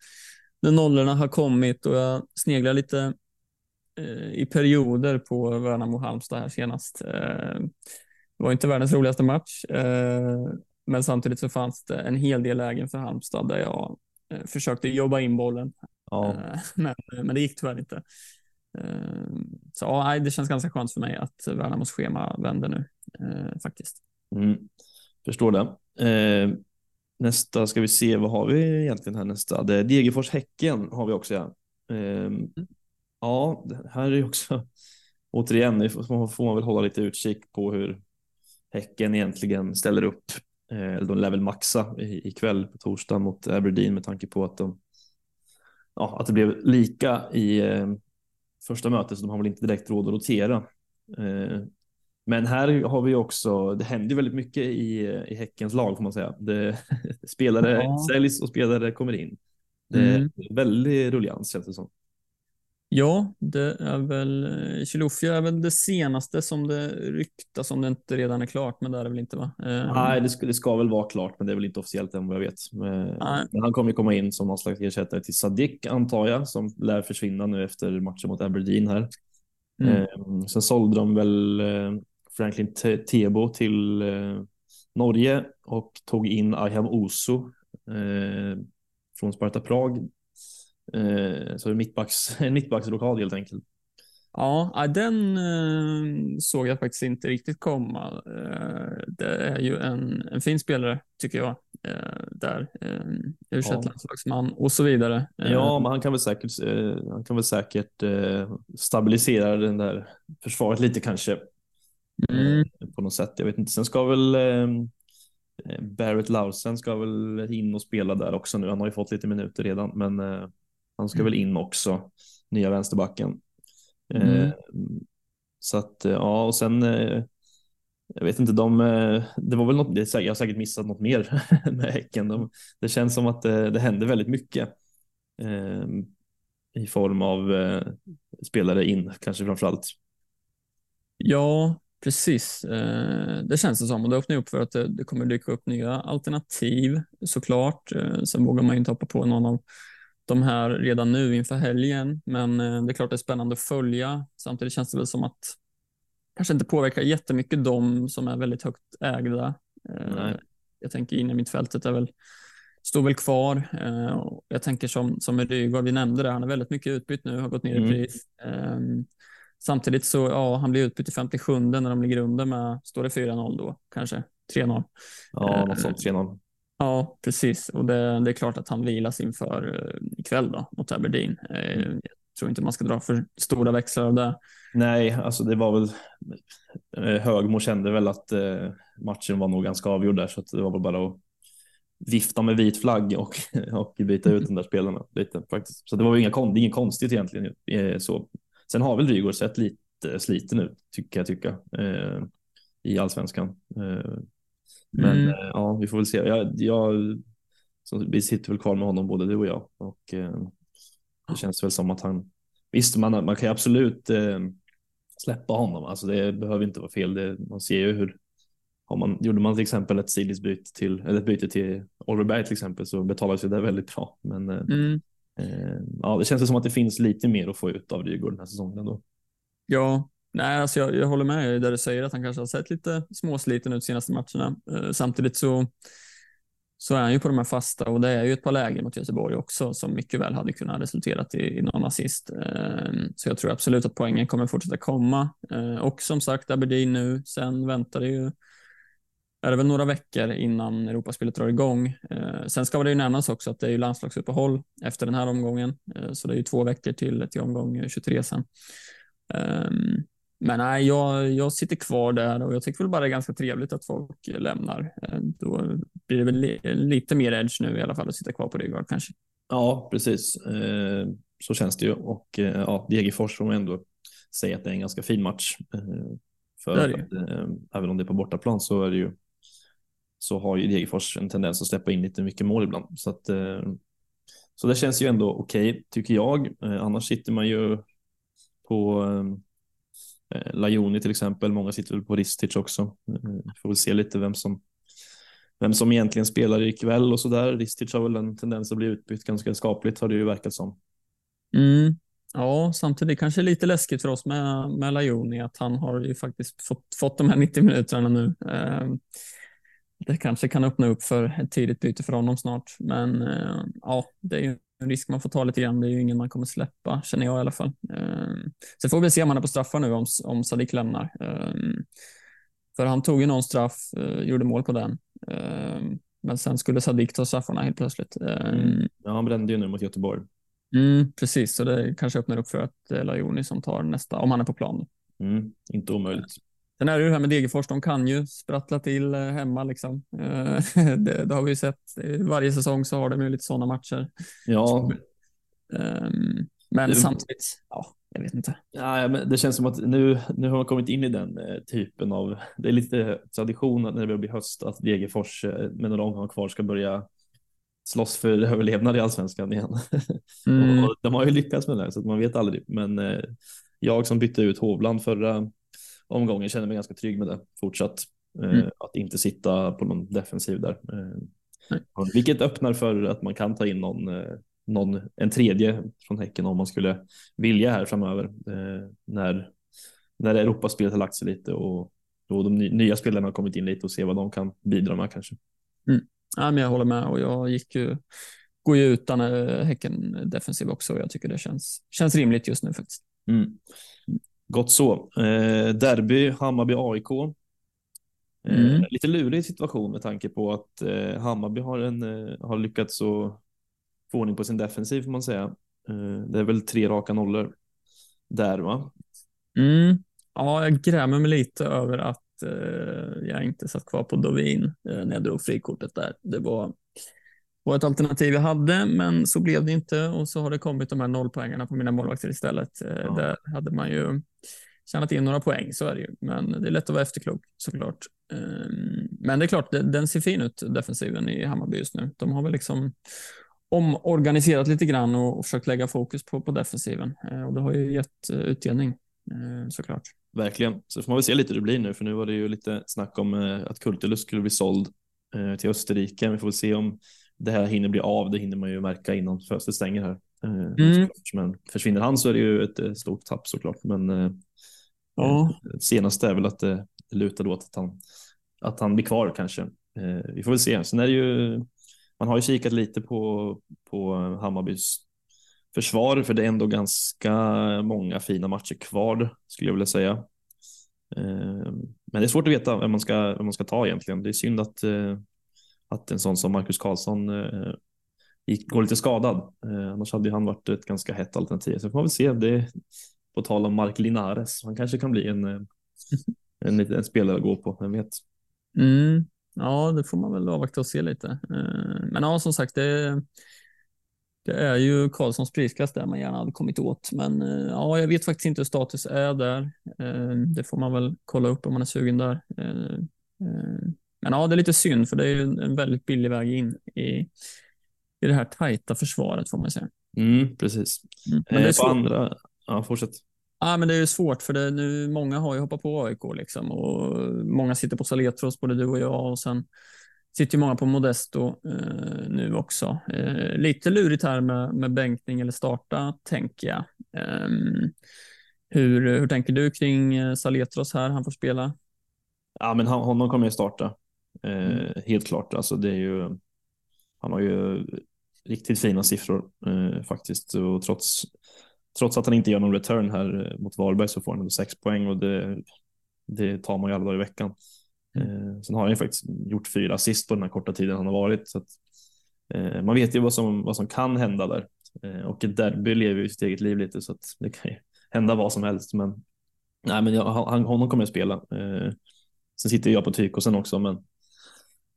när nollorna har kommit och jag sneglar lite eh, i perioder på Värnamo-Halmstad här senast. Eh, det var inte världens roligaste match, eh, men samtidigt så fanns det en hel del lägen för Halmstad där jag eh, försökte jobba in bollen. Ja. Eh, men, men det gick tyvärr inte. Så ja, det känns ganska skönt för mig att Värnamos schema vänder nu faktiskt. Mm. Förstår det. nästa ska vi se, vad har vi egentligen här nästa? Det är Degerfors-Häcken har vi också. Ja. mm. ja, här är också återigen får man väl hålla lite utkik på hur Häcken egentligen ställer upp. Eh, de lär väl maxa ikväll på torsdag mot Aberdeen med tanke på att de ja, att det blev lika i eh, första mötet så de har väl inte direkt råd att rotera. Eh, men här har vi också, det händer väldigt mycket i, i Häckens lag får man säga. Det, [laughs] spelare ja. säljs och spelare kommer in. Det är mm. väldigt rullians känns det som. Ja, det är väl Chilufya är väl det senaste som det ryktas om det inte redan är klart, men det är det väl inte va? Eh, Nej, det ska, det ska väl vara klart, men det är väl inte officiellt än vad jag vet. Eh. Men han kommer ju komma in som någon slags ersättare till Sadik antar jag, som lär försvinna nu efter matchen mot Aberdeen här. Mm. Eh, sen sålde de väl Franklin Tebo till Norge och tog in Ayham Oso från Sparta Prag Eh, så mittbacks, [laughs] en mittbacksrokad helt enkelt. Ja, den eh, såg jag faktiskt inte riktigt komma. Eh, det är ju en, en fin spelare tycker jag. Där, u ja. landslagsman och så vidare. Ja, men han kan väl säkert, han kan väl säkert stabilisera den där försvaret lite kanske. Mm. På något sätt. Jag vet inte. Sen ska väl Barrett Lausen ska väl in och spela där också nu. Han har ju fått lite minuter redan, men han ska mm. väl in också, nya vänsterbacken. Mm. Eh, så att eh, ja, och sen eh, jag vet inte, de, eh, det var väl något, det, jag har säkert missat något mer [laughs] med Häcken. De, det känns som att det, det händer väldigt mycket eh, i form av eh, spelare in, kanske framför allt. Ja, precis. Eh, det känns det som och det öppnar upp för att det, det kommer dyka upp nya alternativ såklart. Eh, sen vågar man ju inte hoppa på någon av de här redan nu inför helgen, men eh, det är klart det är spännande att följa. Samtidigt känns det väl som att kanske inte påverkar jättemycket de som är väldigt högt ägda. Eh, Nej. Jag tänker in i mittfältet är väl står väl kvar. Eh, jag tänker som, som Rygaard, vi nämnde det, han är väldigt mycket utbytt nu, har gått ner mm. i pris. Ehm, samtidigt så, ja, han blir utbytt i 57 när de ligger under med, står det 4-0 då, kanske 3-0. Ja, något sånt, 3-0. Ja, precis. Och det, det, är klart att han vilas inför uh, ikväll då, mot Aberdeen. Uh, jag tror inte man ska dra för stora växlar av det. Nej, alltså det var väl uh, Högmo kände väl att matchen var nog ganska avgjord där så att det var väl bara att vifta med vit flagg och, [laughs] och byta ut de där spelarna lite faktiskt. Så det var inga, det inget konstigt egentligen. Så. Sen har väl Rygaard sett lite sliten ut tycker jag tycka i allsvenskan. Men mm. Eh, ja, vi får väl se. Jag, jag, så vi sitter väl kvar med honom både du och jag och eh, det känns väl som att han visst, man, man kan ju absolut eh, släppa honom. Alltså det behöver inte vara fel. Det, man ser ju hur har man, gjorde man till exempel ett sidisbyte till eller ett byte till Oliver Berg till exempel så betalas ju det väldigt bra. Men eh, mm. eh, ja, det känns som att det finns lite mer att få ut av Rygaard den här säsongen ändå. Ja, Nej, alltså jag, jag håller med dig där du säger att han kanske har sett lite småsliten ut senaste matcherna. Eh, samtidigt så, så är han ju på de här fasta och det är ju ett par lägen mot Göteborg också som mycket väl hade kunnat resulterat i, i någon assist. Eh, så jag tror absolut att poängen kommer fortsätta komma. Eh, och som sagt Aberdeen nu, sen väntar det ju är det väl några veckor innan Europaspelet drar igång. Eh, sen ska det ju nämnas också att det är ju landslagsuppehåll efter den här omgången, eh, så det är ju två veckor till, till omgång 23 sen. Ehm, men nej, jag, jag sitter kvar där och jag tycker väl bara det är ganska trevligt att folk lämnar. Eh, då blir det väl li, lite mer edge nu i alla fall att sitta kvar på Rygaard kanske. Ja, precis. Eh, så känns det ju och eh, ja, Degerfors man ändå säga att det är en ganska fin match. För det det. Att, även om det är på bortaplan så är det ju så har ju Degerfors en tendens att släppa in lite mycket mål ibland. Så, att, så det känns ju ändå okej okay, tycker jag. Annars sitter man ju på Eh, Lajoni till exempel, många sitter väl på Ristic också. Vi får väl se lite vem som, vem som egentligen spelar ikväll och så där. Ristic har väl en tendens att bli utbytt ganska skapligt har det ju verkat som. Mm. Ja, samtidigt kanske lite läskigt för oss med, med Lajoni att han har ju faktiskt fått, fått de här 90 minuterna nu. Eh, det kanske kan öppna upp för ett tidigt byte för honom snart, men ja, det är ju risk man får ta lite grann. Det är ju ingen man kommer släppa, känner jag i alla fall. Ehm, sen får vi se om han är på straffar nu om, om Sadik lämnar. Ehm, för han tog ju någon straff, eh, gjorde mål på den. Ehm, men sen skulle Sadik ta straffarna helt plötsligt. Mm. Ja, han brände ju nu mot Göteborg. Mm, precis, så det kanske öppnar upp för att det är Lajoni som tar nästa, om han är på plan. Mm, inte omöjligt. Sen är det ju det här med Degerfors, de kan ju sprattla till eh, hemma liksom. Eh, [laughs] det, det har vi ju sett. Varje säsong så har de ju lite sådana matcher. Ja. Ehm, men det... samtidigt, ja, jag vet inte. Ja, men det känns som att nu, nu har man kommit in i den eh, typen av, det är lite tradition när det börjar bli höst att Degerfors med några omgångar kvar ska börja slåss för [laughs] överlevnad i allsvenskan igen. [laughs] Mm. och de har ju lyckats med det så att man vet aldrig. Men jag som bytte ut Hovland förra omgången känner mig ganska trygg med det fortsatt. Eh, mm. Att inte sitta på någon defensiv där. Eh, vilket öppnar för att man kan ta in någon, eh, någon, en tredje från Häcken om man skulle vilja här framöver. När, när Europaspelet har lagt sig lite och, och de nya spelarna har kommit in lite och se vad de kan bidra med kanske. Mm. Ja, men jag håller med och jag gick ju, går ju utan Häcken defensiv också och jag tycker det känns, känns rimligt just nu faktiskt. Mm. Gott så. Eh, derby, Hammarby-AIK. Eh, mm. Lite lurig situation med tanke på att eh, Hammarby har, en, har lyckats så få ordning på sin defensiv får man säga. Det är väl tre raka nollor där va? Mm. Ja, jag grämer mig lite över att jag inte satt kvar på Dovin när jag drog frikortet där. Det var var ett alternativ jag hade, men så blev det inte och så har det kommit de här nollpoängarna på mina målvakter istället. Ja. Där hade man ju tjänat in några poäng, så är det ju. Men det är lätt att vara efterklok såklart. Ehm, men det är klart, den ser fin ut, defensiven i Hammarby just nu. De har väl liksom omorganiserat lite grann och försökt lägga fokus på, på defensiven eh, och det har ju gett eh, utdelning eh, såklart. Verkligen, så får man väl se lite hur det blir nu, för nu var det ju lite snack om att Kultulus skulle bli såld till Österrike. Vi får väl se om det här hinner bli av. Det hinner man ju märka innan fönstret stänger här. Mm. Men försvinner han så är det ju ett stort tapp såklart. Men Ja. Eh, senaste är väl att det, det lutar åt att han, att han blir kvar kanske. Eh, vi får väl se. Sen är det ju, man har ju kikat lite på, på Hammarbys försvar, för det är ändå ganska många fina matcher kvar skulle jag vilja säga. Eh, men det är svårt att veta vem man ska, vem man ska ta egentligen. Det är synd att, att en sån som Marcus Karlsson eh, gick, går lite skadad. Eh, annars hade han varit ett ganska hett alternativ. Så får man väl se. Det, på tal om Mark Linares, han kanske kan bli en, eh, [laughs] en, en, en spelare att gå på, vem vet. Mm. Ja, det får man väl avvakta och se lite. Eh, men ja, som sagt, det, det är ju Karlssons prisklass där man gärna hade kommit åt. Men eh, ja, jag vet faktiskt inte hur status är där. Det får man väl kolla upp om man är sugen där. Men ja, det är lite synd för det är ju en väldigt billig väg in i, i det här tajta försvaret får man säga. Mm, precis. Mm. Men det är på andra, Ja, fortsätt. Ja, men det är ju svårt för det nu, många har ju hoppat på AIK liksom och många sitter på Saletros, både du och jag och sen sitter ju många på Modesto eh, nu också. Eh, lite lurigt här med, med bänkning eller starta tänker jag. Eh, hur, hur tänker du kring eh, Saletros här? Han får spela. Ja, men han, honom kommer jag starta. Eh, mm. Helt klart. Alltså, det är ju han har ju riktigt fina siffror eh, faktiskt och trots, trots att han inte gör någon return här mot Varberg så får han ändå sex poäng och det, det tar man ju alla dagar i veckan. Mm. Eh, sen har han ju faktiskt gjort fyra assist på den här korta tiden han har varit. Så att, eh, man vet ju vad som, vad som kan hända där eh, och ett derby lever ju sitt eget liv lite så att det kan ju hända vad som helst. Men, nej, men jag, han, honom kommer jag spela. Eh, sen sitter jag på Tykosen också, men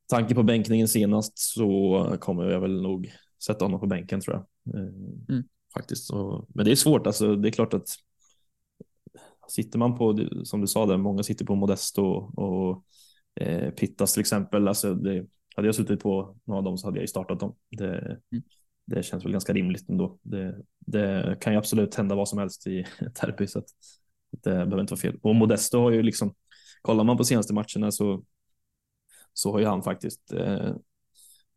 tanke på bänkningen senast så kommer jag väl nog sätta honom på bänken tror jag. Eh, mm. Faktiskt. Så, men det är svårt, alltså, det är klart att sitter man på, som du sa där, många sitter på Modesto och eh, Pittas till exempel. Alltså det, hade jag suttit på några av dem så hade jag ju startat dem. Det, mm. det känns väl ganska rimligt ändå. Det, det kan ju absolut hända vad som helst i [laughs] derby så att det behöver inte vara fel. Och Modesto har ju liksom, kollar man på senaste matcherna så, så har ju han faktiskt eh,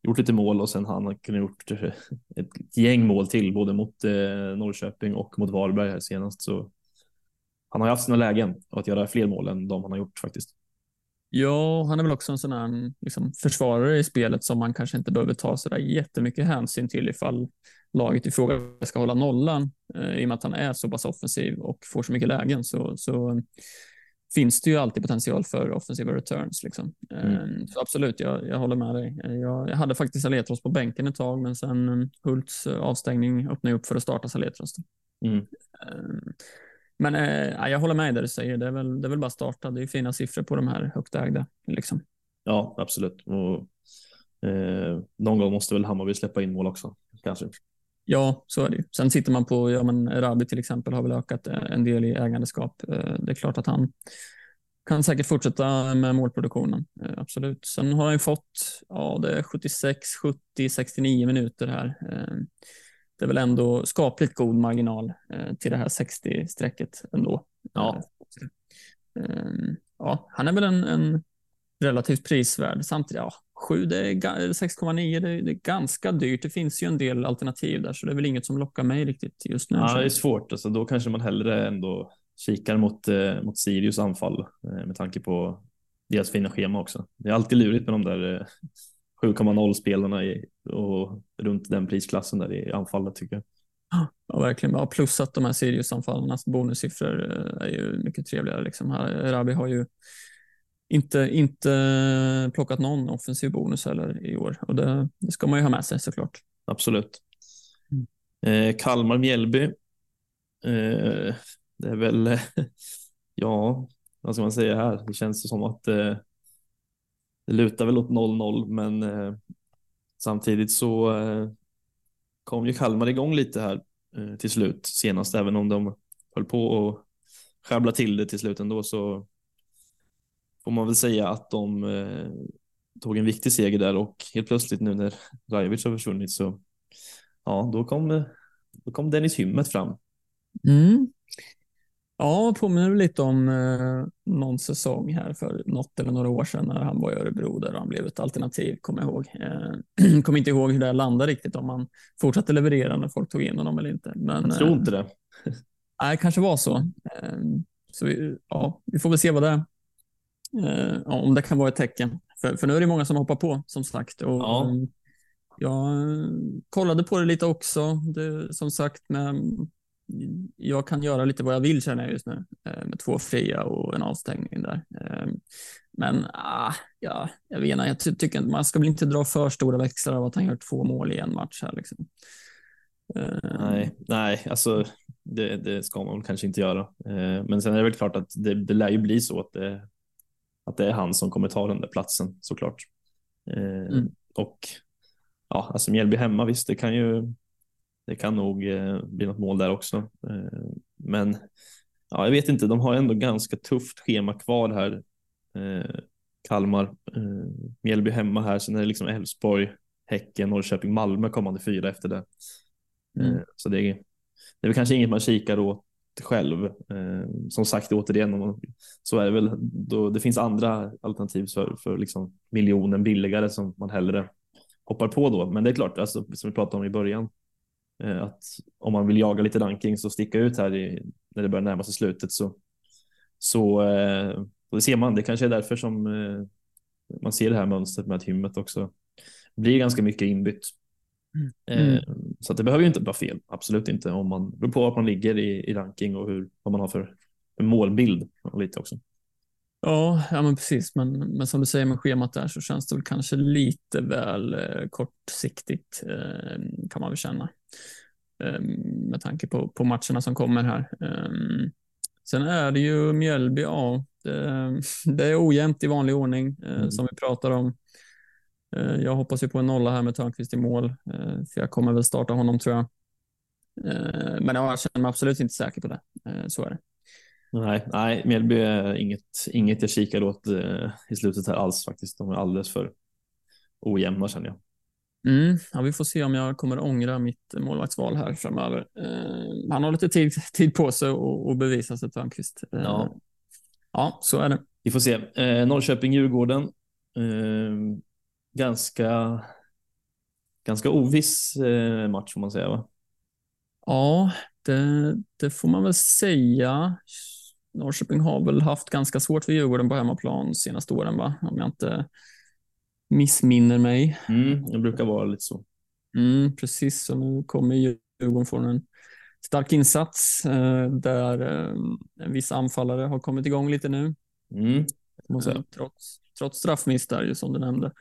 gjort lite mål och sen han har kunnat gjort [laughs] ett gäng mål till både mot eh, Norrköping och mot Varberg här senast. Så han har haft sina lägen och att göra fler mål än de han har gjort faktiskt. Ja, han är väl också en sån här liksom, försvarare i spelet som man kanske inte behöver ta så där jättemycket hänsyn till ifall laget i fråga ska hålla nollan eh, i och med att han är så pass offensiv och får så mycket lägen så, så finns det ju alltid potential för offensiva returns. Liksom. Mm. Ehm, så absolut, jag, jag håller med dig. Jag, jag hade faktiskt Saletros på bänken ett tag, men sen Hults uh, avstängning öppnade upp för att starta Saletros. Mm. Um, men eh, jag håller med där du säger. Det är, väl, det är väl bara starta. Det är fina siffror på de här högt ägda. Liksom. Ja, absolut. Och, eh, någon gång måste väl Hammarby släppa in mål också, kanske. Ja, så är det ju. Sen sitter man på, ja men Rabi till exempel har väl ökat eh, en del i ägandeskap. Eh, det är klart att han kan säkert fortsätta med målproduktionen. Eh, absolut. Sen har han ju fått, ja det är 76, 70, 69 minuter här det är väl ändå skapligt god marginal till det här 60-strecket ändå. Ja. Ja, han är väl en, en relativt prisvärd. Samtidigt, ja, 7, det är 6,9, det, det, är ganska dyrt. Det finns ju en del alternativ där, så det är väl inget som lockar mig riktigt just nu. Ja, det är svårt. Alltså, då kanske man hellre ändå kikar mot, eh, mot Sirius anfall eh, med tanke på deras fina schema också. Det är alltid lurigt med de där eh, 7,0 spelarna i, och runt den prisklassen där i anfallet tycker jag. Ja, verkligen. Ja, plus att de här Sirius-anfallarnas bonussiffror eh, är ju mycket trevligare. Liksom. Här, Rabi har ju inte, inte plockat någon offensiv bonus heller i år och det, det ska man ju ha med sig såklart. Absolut. Mm. Eh, Kalmar-Mjällby. Eh, det är väl, [laughs] ja, vad ska man säga här? Det känns som att eh, det lutar väl åt 0-0, men eh, samtidigt så eh, kom ju Kalmar igång lite här eh, till slut senast, även om de höll på att sjabbla till det till slut ändå så får man väl säga att de eh, tog en viktig seger där och helt plötsligt nu när Rajovic har försvunnit så ja, då kom, då kom Dennis Hymmet fram. Mm. Ja, påminner lite om eh, någon säsong här för något eller några år sedan när han var i Örebro där han blev ett alternativ, kommer jag ihåg. Eh, [clears throat] kommer inte ihåg hur det landade riktigt, om han fortsatte leverera när folk tog in honom eller inte. Men, jag tror inte eh, det. Nej, kanske var så. Eh, så vi, ja, vi får väl se vad det. Eh, om det kan vara ett tecken. För, för nu är det många som hoppar på, som sagt. Och, ja. Jag kollade på det lite också, det, som sagt, med jag kan göra lite vad jag vill känner jag just nu eh, med två fria och en avstängning där. Ehm, men ah, ja, jag vet inte, jag ty tycker man ska väl inte dra för stora växlar av att han gör två mål i en match här. Liksom. Ehm. Nej, nej, alltså det, det ska man kanske inte göra. Ehm, men sen är det väl klart att det, det lär ju bli så att det, att det är han som kommer ta den där platsen såklart. Mm. Och ja, alltså Mjällby hemma, visst, det kan ju det kan nog eh, bli något mål där också. Eh, men ja, jag vet inte, de har ändå ganska tufft schema kvar här. Eh, Kalmar, eh, Mjällby hemma här, sen är det liksom Elfsborg, Häcken, Norrköping, Malmö kommande fyra efter det. Mm. Eh, så det är, det är väl kanske inget man kikar åt själv. Eh, som sagt, återigen, så är det väl. Då, det finns andra alternativ för, för liksom miljonen billigare som man hellre hoppar på då. Men det är klart, alltså, som vi pratade om i början, Eh, att om man vill jaga lite rankings och sticka ut här i, när det börjar närma sig slutet så, så eh, det ser man. Det kanske är därför som eh, man ser det här mönstret med att hymmet också blir ganska mycket inbytt. Mm. Eh, så det behöver ju inte vara fel, absolut inte. Om man beror på var man ligger i, i ranking och hur, vad man har för målbild lite också. Ja, ja men precis. Men, men som du säger med schemat där så känns det väl kanske lite väl eh, kortsiktigt eh, kan man väl känna. Eh, med tanke på, på matcherna som kommer här. Eh, sen är det ju Mjällby, ja, det, [laughs] det är ojämnt i vanlig ordning eh, Mm. som vi pratar om. Eh, jag hoppas ju på en nolla här med Törnqvist i mål, eh, för jag kommer väl starta honom tror jag. Eh, men ja, jag känner mig absolut inte säker på det. Så är det. Nej, nej Mjällby är inget, inget jag kikar åt i slutet här alls faktiskt. De är alldeles för ojämna känner jag. Mm, ja, vi får se om jag kommer ångra mitt målvaktsval här framöver. Han har lite tid, tid på sig att- bevisa sig, Törnqvist. Ja. ja, så är det. Vi får se. Eh, Norrköping-Djurgården. Ganska, ganska oviss eh, match får man säga va? Ja, det, det får man väl säga. Norrköping har väl haft ganska svårt för Djurgården på hemmaplan senaste åren, va? om jag inte missminner mig. Mm, det brukar vara lite så. Mm, precis, så nu kommer Djurgården från en stark insats eh, där eh, en viss anfallare har kommit igång lite nu. Mm, trots, trots straffmiss där ju som du nämnde.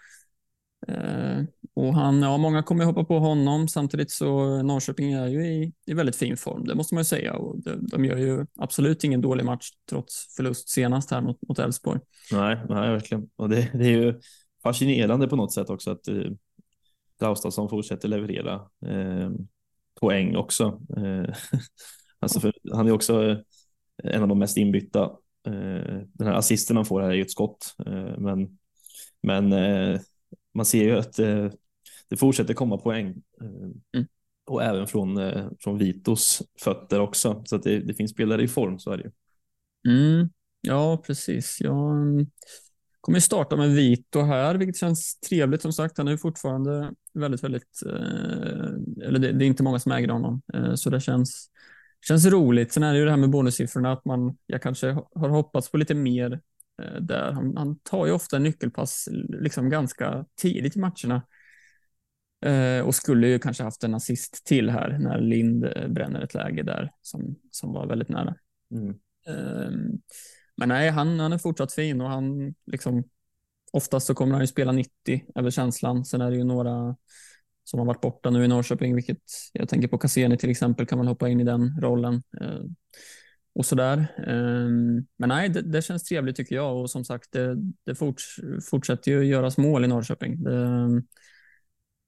Eh, och han, ja, många kommer hoppa på honom. Samtidigt så Norrköping är ju i, i väldigt fin form. Det måste man ju säga. Och de, de gör ju absolut ingen dålig match trots förlust senast här mot mot Elfsborg. Nej, nej, verkligen. Och det, det är ju fascinerande på något sätt också att eh, Traustason fortsätter leverera eh, poäng också. Eh, [laughs] alltså för, han är också eh, en av de mest inbytta. Eh, den här assisten han får här är ju ett skott, eh, men, men eh, man ser ju att eh, det fortsätter komma poäng. Eh, Mm. Och även från, eh, från Vitos fötter också. Så att det, det finns spelare i form, så är det ju. Mm, ja, precis. Jag mm, kommer starta med Vito här, vilket känns trevligt som sagt. Han är fortfarande väldigt, väldigt, eh, eller det, det är inte många som äger honom, eh, så det känns, känns roligt. Sen är det ju det här med bonussiffrorna, att man, jag kanske har hoppats på lite mer där. Han, han tar ju ofta nyckelpass liksom ganska tidigt i matcherna. Eh, och skulle ju kanske haft en assist till här när Lind eh, bränner ett läge där som, som var väldigt nära. Mm. Ehm, Men nej, han, han är fortsatt fin och han liksom oftast så kommer han ju spela 90 över känslan. Sen är det ju några som har varit borta nu i Norrköping, vilket jag tänker på Cassini till exempel kan man hoppa in i den rollen. Och sådär. där. Men nej, det, det känns trevligt tycker jag och som sagt, det, det forts, fortsätter ju göras mål i Norrköping. Det,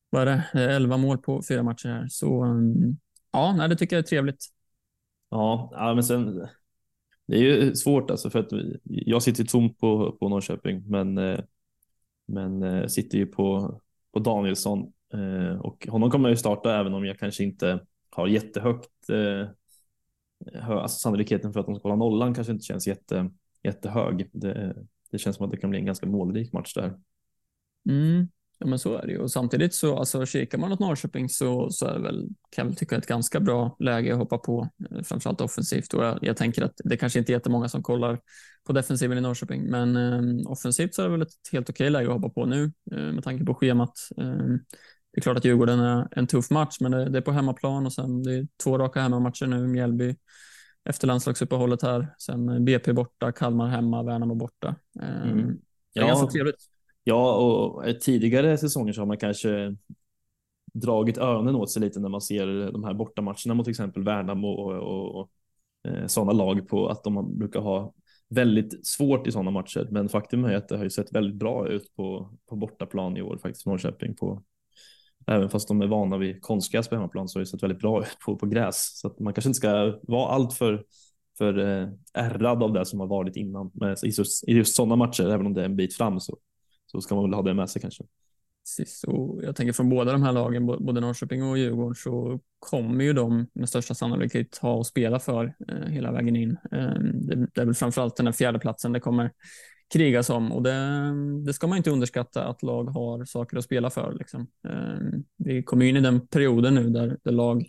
vad är det? Det är 11 mål på fyra matcher här, så ehm, ja, nej, det tycker jag är trevligt. Ja, men sen. Det är ju svårt alltså för att jag sitter tomt på, på Norrköping, men, eh, men eh, sitter ju på, på Danielsson eh, och honom kommer jag ju starta även om jag kanske inte har jättehögt. Alltså sannolikheten för att de ska hålla nollan kanske inte känns jätte, jättehög. Det, det känns som att det kan bli en ganska målrik match där. Mm. Ja, men så är det ju. Och samtidigt så, alltså, kikar man åt Norrköping så, så är det väl, kan jag väl tycka, ett ganska bra läge att hoppa på, eh, framförallt offensivt. Och jag, jag tänker att det kanske inte är jättemånga som kollar på defensiven i Norrköping, men eh, offensivt så är det väl ett helt okej läge att hoppa på nu eh, med tanke på schemat. Eh, är klart att Djurgården är en tuff match, men det, det är på hemmaplan och sen det är två raka hemmamatcher nu, Mjällby efter landslagsuppehållet här, sen BP borta, Kalmar hemma, Värnamo borta. Eh, Mm. Det är ganska trevligt. Ja, och tidigare säsonger så har man kanske dragit öronen åt sig lite när man ser de här bortamatcherna mot till exempel Värnamo och, och, och eh, sådana lag på att de brukar ha väldigt svårt i sådana matcher. Men faktum är att det har ju sett väldigt bra ut på, på bortaplan i år faktiskt, Norrköping. På, även fast de är vana vid konstgräs på hemmaplan så har det sett väldigt bra ut på, på gräs. Så att man kanske inte ska vara alltför för, eh, ärrad av det som har varit innan. Men i just, i just sådana matcher, även om det är en bit fram så, så ska man väl ha det med sig kanske. Precis, och jag tänker från båda de här lagen, både Norrköping och Djurgården, så kommer ju de med största sannolikhet ha att spela för eh, hela vägen in. Eh, det, det är väl framförallt den här fjärdeplatsen det kommer krigas om och det, det ska man inte underskatta att lag har saker att spela för. Liksom. Eh, vi kommer in i den perioden nu där, där lag,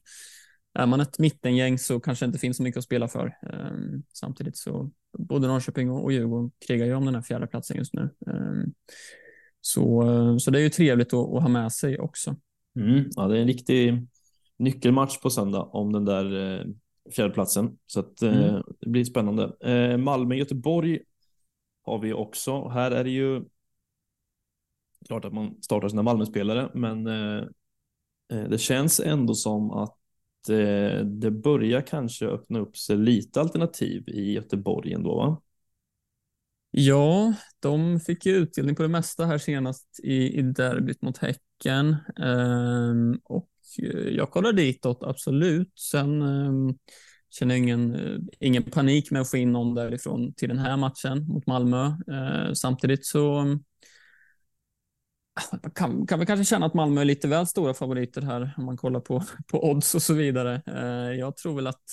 är man ett mittengäng så kanske det inte finns så mycket att spela för. Eh, samtidigt så både Norrköping och, Djurgården krigar ju om den här fjärdeplatsen just nu. Eh, Så, så det är ju trevligt att, att ha med sig också. Mm, ja, det är en riktig nyckelmatch på söndag om den där eh, fjärdeplatsen. Så att, eh, mm. det blir spännande. Eh, Malmö-Göteborg har vi också. Här är det ju klart att man startar sina Malmö-spelare, men eh, eh, det känns ändå som att eh, det börjar kanske öppna upp sig lite alternativ i Göteborg ändå, va? Ja, de fick ju utdelning på det mesta här senast i, i derbyt mot Häcken. Ehm, och jag kollar ditåt, absolut. Sen ehm, känner ingen, eh, ingen panik med att få in någon därifrån till den här matchen mot Malmö. Eh, samtidigt så eh, kan, kan vi kanske känna att Malmö är lite väl stora favoriter här om man kollar på, på odds och så vidare. Eh, jag tror väl att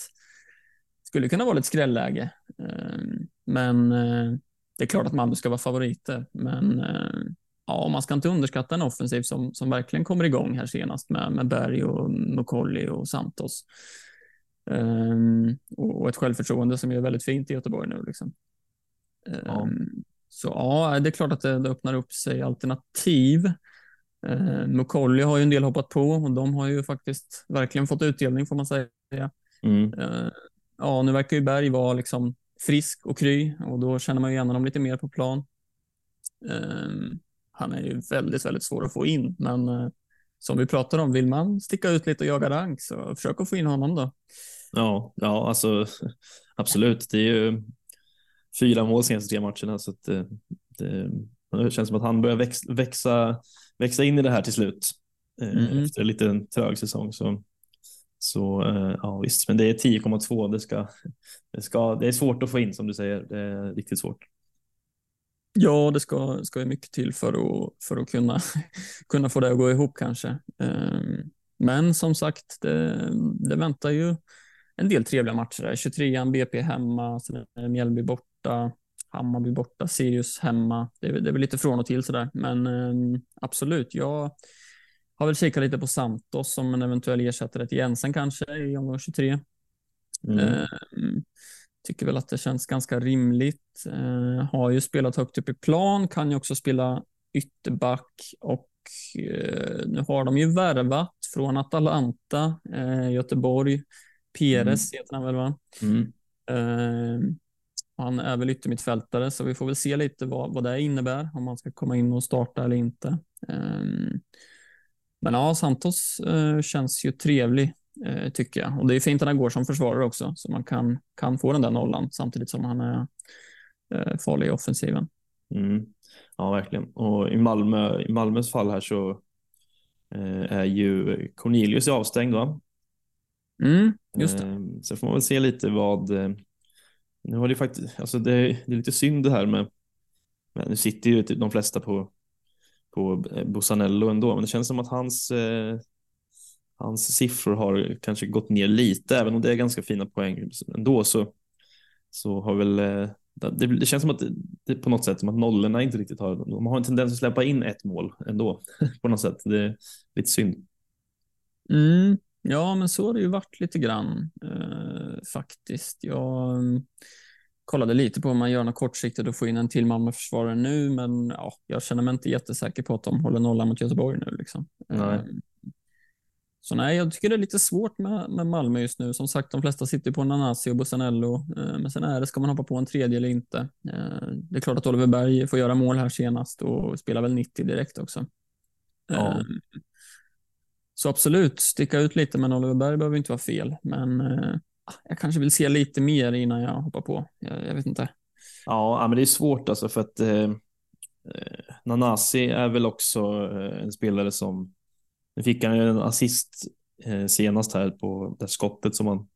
det skulle kunna vara ett skrälläge. Eh, men eh, det är klart att Malmö ska vara favoriter. Men ja, man ska inte underskatta en offensiv som, som verkligen kommer igång här senast med, med Berg och Mukolli och Santos och ett självförtroende som är väldigt fint i Göteborg nu. Liksom. Ja. Så ja, det är klart att det, det öppnar upp sig alternativ. Eh, Mukolli har ju en del hoppat på och de har ju faktiskt verkligen fått utdelning får man säga. Mm. Eh, ja, nu verkar ju Berg vara liksom frisk och kry och då känner man ju igen honom lite mer på plan. Eh, han är ju väldigt, väldigt svår att få in, men eh, som vi pratar om, vill man sticka ut lite och jaga rank så försök att få in honom då. Ja, ja, alltså absolut. Det är ju fyra mål senaste tre matcherna. Så att det, det, det känns som att han börjar väx, växa, växa in i det här till slut. Mm. Efter en liten trög säsong. Så, så eh, ja visst, men det är 10,2. Det, ska, det, ska, det är svårt att få in som du säger. Det är riktigt svårt. Ja, det ska, ska mycket till för att, för att kunna, [laughs] kunna få det att gå ihop kanske. Ehm, men som sagt, det, det väntar ju en del trevliga matcher där. 23an BP hemma, sen Mjällby borta borta, Hammarby borta, Sirius hemma. Det är, det är väl lite från och till sådär, men eh, absolut. Jag har väl kikat lite på Santos som en eventuell ersättare till Jensen kanske i omgång 23. Mm. Eh, tycker väl att det känns ganska rimligt. Eh, har ju spelat högt upp i plan, kan ju också spela ytterback och eh, nu har de ju värvat från Atalanta, eh, Göteborg, Peres mm. heter han väl va? Mm. Eh, han är väl yttermittfältare, så vi får väl se lite vad, vad det innebär, om han ska komma in och starta eller inte. Um, men ja, Santos uh, känns ju trevlig, uh, tycker jag. Och det är fint att han går som försvarare också, så man kan, kan få den där nollan samtidigt som han är uh, farlig i offensiven. Mm. Ja, verkligen. Och i, Malmö, i Malmös fall här så är ju Cornelius avstängd, va? Mm, just det. Ehm, så får man väl se lite vad nu har det faktiskt, alltså det, det är lite synd det här med, nu sitter ju typ de flesta på, på eh, Bosanello ändå, men det känns som att hans, eh, hans siffror har kanske gått ner lite, även om det är ganska fina poäng ändå så, så har väl eh, det, det, känns som att det, på något sätt som att nollorna inte riktigt har, de har en tendens att släppa in ett mål ändå [laughs] på något sätt. Det är lite synd. Mm, Ja, men så har det ju varit lite grann eh, faktiskt. Jag um, kollade lite på om man gör något kortsiktigt och få in en till Malmöförsvarare nu, men ja, jag känner mig inte jättesäker på att de håller nollan mot Göteborg nu. Liksom. Nej. Eh, så nej, jag tycker det är lite svårt med, med Malmö just nu. Som sagt, de flesta sitter på Nanasi och Bussanello, eh, men sen är det, ska man hoppa på en tredje eller inte? Eh, det är klart att Oliver Berg får göra mål här senast och spelar väl 90 direkt också. Ja. Så absolut, sticka ut lite, men Oliver Berg behöver inte vara fel. Men eh, jag kanske vill se lite mer innan jag hoppar på. Jag, jag vet inte. Ja, men det är svårt alltså för att eh, eh Nanasi är väl också eh, en spelare som nu fick han ju en assist eh, senast här på det skottet som man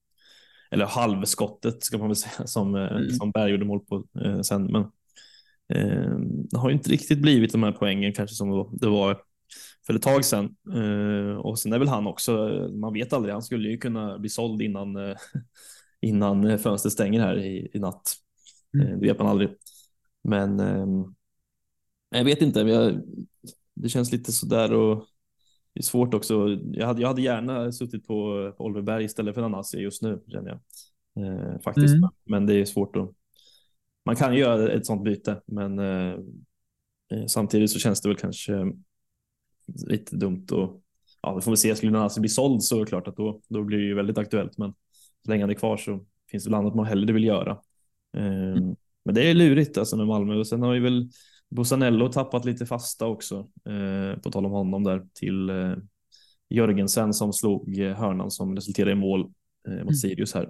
eller halvskottet ska man väl säga [laughs] som, eh, mm. som Berg gjorde mål på eh, sen. Men det har ju inte riktigt blivit de här poängen kanske som det var för ett tag sedan. Uh, och sen är väl han också, man vet aldrig, han skulle ju kunna bli såld innan, uh, innan fönstret stänger här i, i natt. Mm. Uh, det vet man aldrig. Men um, jag vet inte, jag, det känns lite sådär och det är svårt också. Jag hade, jag hade gärna suttit på, på Oliver Berg istället för Nanasi just nu känner jag. faktiskt, mm. men det är svårt att man kan göra ett sånt byte, men Samtidigt så känns det väl kanske lite dumt och ja, vi får väl se. Skulle Nanasi bli såld så är det klart att då, då blir det ju väldigt aktuellt. Men så länge han är kvar så finns det väl annat man hellre vill göra. Mm. Men det är lurigt alltså med Malmö och sen har vi väl Bosanello tappat lite fasta också. Eh, på tal om honom där till eh, Jörgensen som slog eh, hörnan som resulterade i mål eh, mot mm. Sirius här.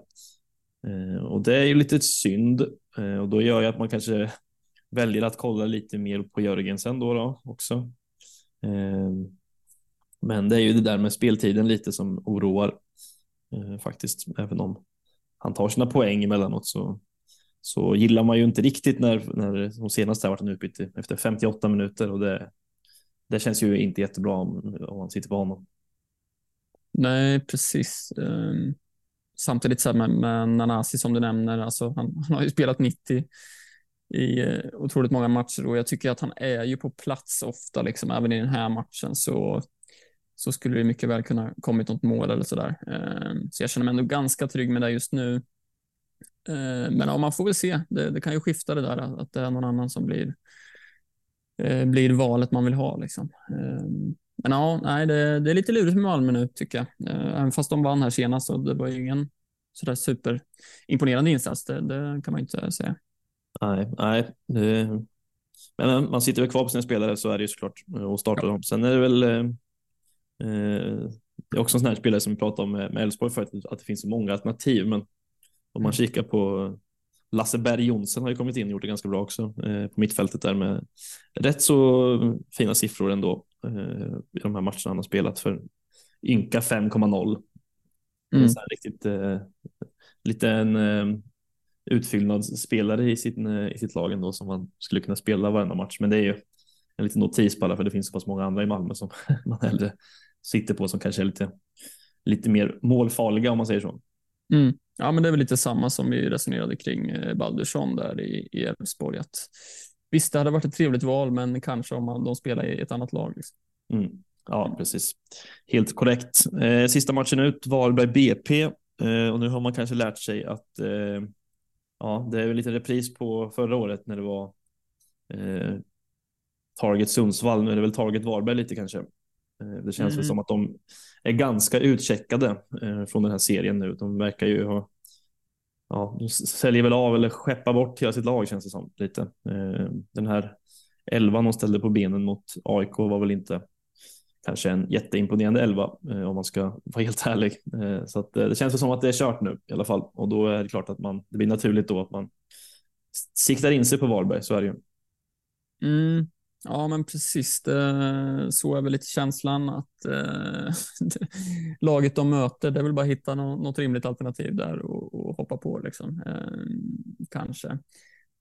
Eh, och det är ju lite synd eh, och då gör jag att man kanske väljer att kolla lite mer på Jörgensen då, då också. Ehm, men det är ju det där med speltiden lite som oroar eh, faktiskt, även om han tar sina poäng emellanåt så så gillar man ju inte riktigt när, när de senaste har varit utbyte efter 58 minuter och det, det känns ju inte jättebra om, om man sitter på honom. Nej, precis. Ehm, samtidigt så här med, med Nanasi som du nämner, alltså han, han har ju spelat 90 i eh, otroligt många matcher och jag tycker att han är ju på plats ofta, liksom även i den här matchen så så skulle det mycket väl kunna kommit något mål eller så där. Ehm, så jag känner mig ändå ganska trygg med det just nu. Ehm, men ja, man får väl se. Det, det, kan ju skifta det där att det är någon annan som blir, eh, blir valet man vill ha. Liksom. Ehm, men ja, nej, det, det, är lite lurigt med Malmö nu tycker jag. Även fast de vann här senast och det var ju ingen sådär superimponerande insats. Det, det, kan man ju inte säga. Nej, nej. Det... Men man sitter väl kvar på sina spelare så är det ju såklart och startar dem. Sen är det väl eh, det är också en sån här spelare som vi pratade om med Elfsborg förut, att det finns så många alternativ. Men om man mm. kikar på Lasse Berg Jonsson har ju kommit in och gjort det ganska bra också eh, på mittfältet där med rätt så fina siffror ändå eh, i de här matcherna han har spelat för ynka 5,0. Mm. riktigt eh, lite en eh, utfyllnadsspelare i, sin, eh, i sitt lag ändå som man skulle kunna spela varenda match. Men det är ju en liten notis bara för det finns så pass många andra i Malmö som [laughs] man hellre sitter på som kanske är lite, lite mer målfarliga om man säger så. Mm. Ja, men det är väl lite samma som vi resonerade kring eh, Baldursson där i Elfsborg. Visst, det hade varit ett trevligt val, men kanske om man, de spelar i ett annat lag. Liksom. Mm. Ja, precis. Helt korrekt. Eh, sista matchen ut, Varberg BP. Eh, och nu har man kanske lärt sig att eh, ja, det är väl lite repris på förra året när det var eh, Target Sundsvall. Nu är det väl Target Varberg lite kanske. Eh, det känns mm. väl som att de är ganska utcheckade eh, från den här serien nu. De verkar ju ha Ja, de säljer väl av eller skeppar bort hela sitt lag känns det som lite. Eh, den här elvan de ställde på benen mot AIK var väl inte kanske en jätteimponerande elva eh, om man ska vara helt ärlig. Eh, så att eh, det känns som att det är kört nu i alla fall och då är det klart att man, det blir naturligt då att man siktar in sig på Varberg, så är det ju. Mm, Ja, men precis. Det, så är väl lite känslan att eh, [laughs] laget de möter, det är väl bara att hitta något, något rimligt alternativ där och, och hoppa på liksom. Eh, kanske.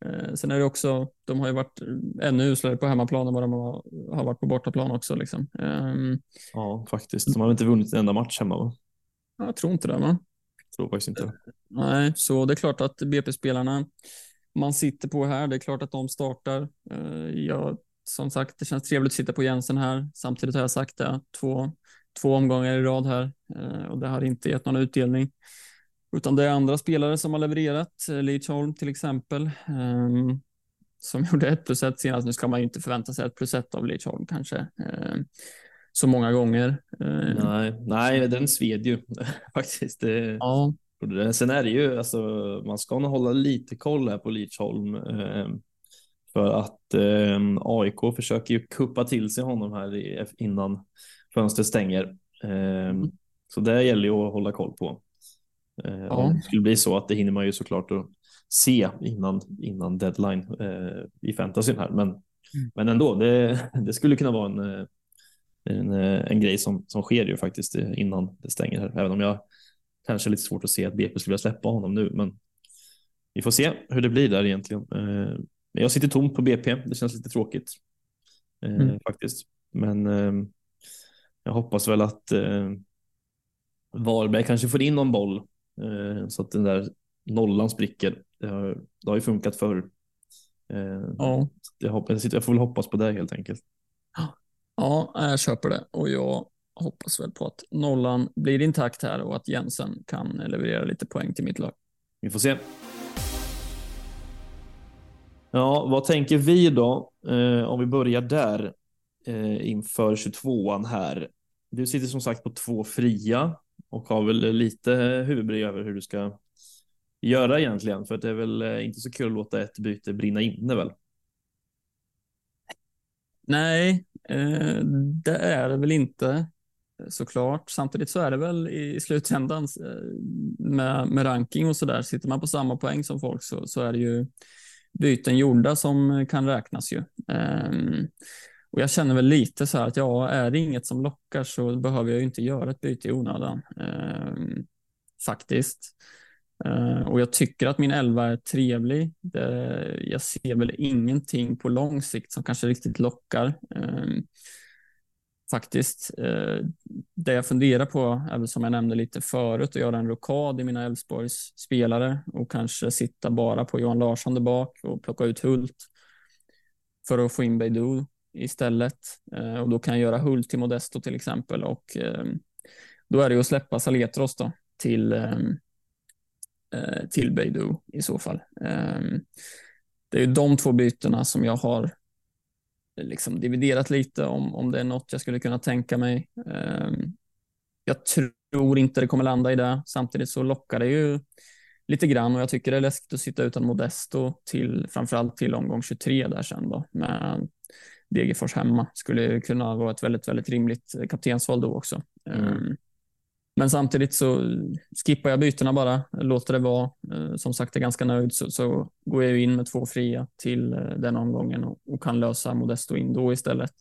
Eh, sen är det också, de har ju varit ännu uslare på hemmaplan än vad de har, har varit på bortaplan också. Liksom. Eh, ja, faktiskt. De har inte vunnit en enda match hemma va? Jag tror inte det. Va? Jag tror faktiskt inte det. Nej, så det är klart att BP-spelarna man sitter på här, det är klart att de startar. Eh, jag som sagt, det känns trevligt att sitta på Jensen här. Samtidigt har jag sagt det två, två omgångar i rad här eh, och det har inte gett någon utdelning. Utan det är andra spelare som har levererat, eh, Leachholm till exempel, ehm, som [laughs] gjorde ett plus ett senast. Nu ska man ju inte förvänta sig ett plus ett av Leachholm kanske ehm, så många gånger. Ehm. Nej, nej den sved ju [laughs] faktiskt. Det, ja. Sen är det ju, alltså, man ska nog hålla lite koll här på Leachholm. För att AIK försöker ju kuppa till sig honom här innan fönstret stänger. Eh, så det gäller ju att hålla koll på. Eh, ja. Om det skulle bli så att det hinner man ju såklart att se innan, innan deadline eh, i fantasyn här. Men, mm. men ändå, det, det skulle kunna vara en, eh, en, en grej som, som sker ju faktiskt innan det stänger här. Även om jag kanske är lite svårt att se att BP skulle vilja släppa honom nu. Men vi får se hur det blir där egentligen. Men jag sitter tom på BP. Det känns lite tråkigt mm. faktiskt. Men jag hoppas väl att Varberg kanske får in någon boll så att den där nollan spricker. Det har, det har ju funkat förr. Eh, ja. Jag, hoppas, jag får väl hoppas på det helt enkelt. Ja, jag köper det och jag hoppas väl på att nollan blir intakt här och att Jensen kan leverera lite poäng till mitt lag. Vi får se. Ja, vad tänker vi då? Eh, om vi börjar där eh, inför 22an här. Du sitter som sagt på två fria och har väl lite huvudbry över hur du ska göra egentligen, för att det är väl eh, inte så kul att låta ett byte brinna inne väl? Nej, eh, det är det väl inte såklart. Samtidigt så är det väl i slutändan eh, med, med ranking och så där. Sitter man på samma poäng som folk så, så är det ju byten gjorda som kan räknas ju. Um, och jag känner väl lite så här att ja, är det inget som lockar så behöver jag ju inte göra ett byte i onödan. Eh, faktiskt. Eh, och jag tycker att min elva är trevlig. Det, jag ser väl ingenting på lång sikt som kanske riktigt lockar. Eh, faktiskt. Eh, det jag funderar på är väl som jag nämnde lite förut att göra en rokad i mina Elfsborgs spelare och kanske sitta bara på Johan Larsson där bak och plocka ut Hult för att få in Beidou istället. Eh, och då kan jag göra Hult till Modesto till exempel och eh, då är det ju att släppa Saletros då till Eh, eh till Beidou i så fall. Det är de två bytena som jag har liksom dividerat lite om, om det är något jag skulle kunna tänka mig. Jag tror inte det kommer landa i det. Samtidigt så lockar det ju lite grann och jag tycker det är läskigt att sitta utan Modesto till framförallt till omgång 23 där sen då med Degerfors hemma. Skulle kunna vara ett väldigt, väldigt rimligt kaptensval då också. Mm. Ehm, men samtidigt så skippar jag bytena bara, låter det vara. Eh, som sagt, är ganska nöjd så, så går jag in med två fria till eh, den omgången och, och kan lösa Modesto in då istället.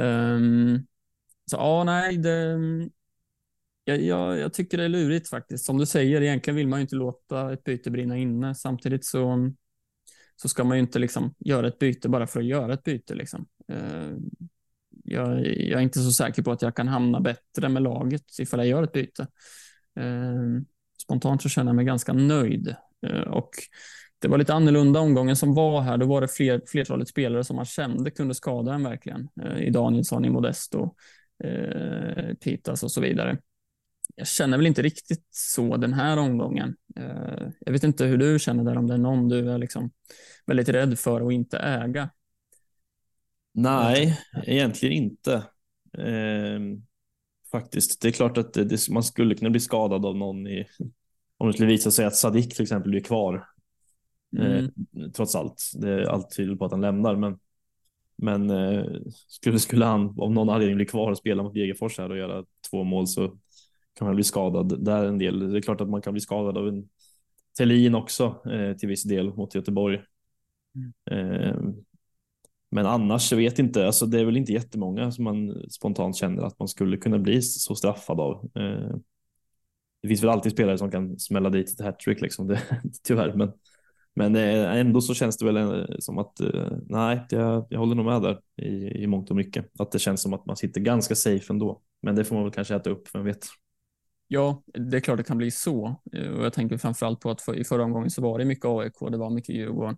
Um, så ja, nej, det, jag, jag, jag, tycker det är lurigt faktiskt. Som du säger, egentligen vill man ju inte låta ett byte brinna inne. Samtidigt så, så ska man ju inte liksom göra ett byte bara för att göra ett byte. Liksom. Eh, jag, jag, är inte så säker på att jag kan hamna bättre med laget ifall jag gör ett byte. Eh, spontant så känner jag mig ganska nöjd eh, och det var lite annorlunda omgången som var här. Då var det fler, flertalet spelare som man kände kunde skada en verkligen. I Danielsson, i Modesto, Pitas och så vidare. Jag känner väl inte riktigt så den här omgången. Eh, jag vet inte hur du känner där, om det är någon du är liksom väldigt rädd för att inte äga. Nej, egentligen inte. Eh, faktiskt. Det är klart att det, det, man skulle kunna bli skadad av någon i, om det skulle visa sig att Sadik till exempel blir kvar. Eh, mm. Eh, trots allt. Det är allt tyder på att han lämnar, men men eh, skulle, skulle han av någon anledning bli kvar och spela mot Degerfors här och göra två mål så kan man bli skadad där en del. Det är klart att man kan bli skadad av en Thelin också eh, till viss del mot Göteborg. Mm. Eh, men annars, jag vet inte, alltså det är väl inte jättemånga som man spontant känner att man skulle kunna bli så straffad av. Eh, det finns väl alltid spelare som kan smälla dit ett hattrick liksom, [laughs] det, tyvärr. Men, men eh, ändå så känns det väl eh, som att, nej, jag, jag håller nog med där i, i mångt och mycket. Att det känns som att man sitter ganska safe ändå. Men det får man väl kanske äta upp, vem vet. Ja, det är klart det kan bli så. Eh, och jag tänker framförallt på att för, i förra omgången så var det mycket AIK, det var mycket Djurgården.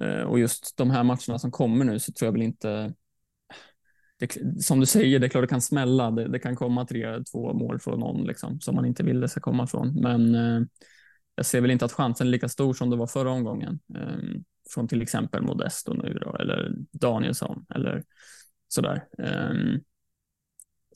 Eh, och just de här matcherna som kommer nu så tror jag väl inte det, som du säger, det är klart det kan smälla. Det, det kan komma tre, två mål från någon liksom, som man inte vill det ska komma från. Men eh, jag ser väl inte att chansen är lika stor som det var förra omgången. Eh, från till exempel Modesto nu då, eller Danielsson eller sådär. Eh,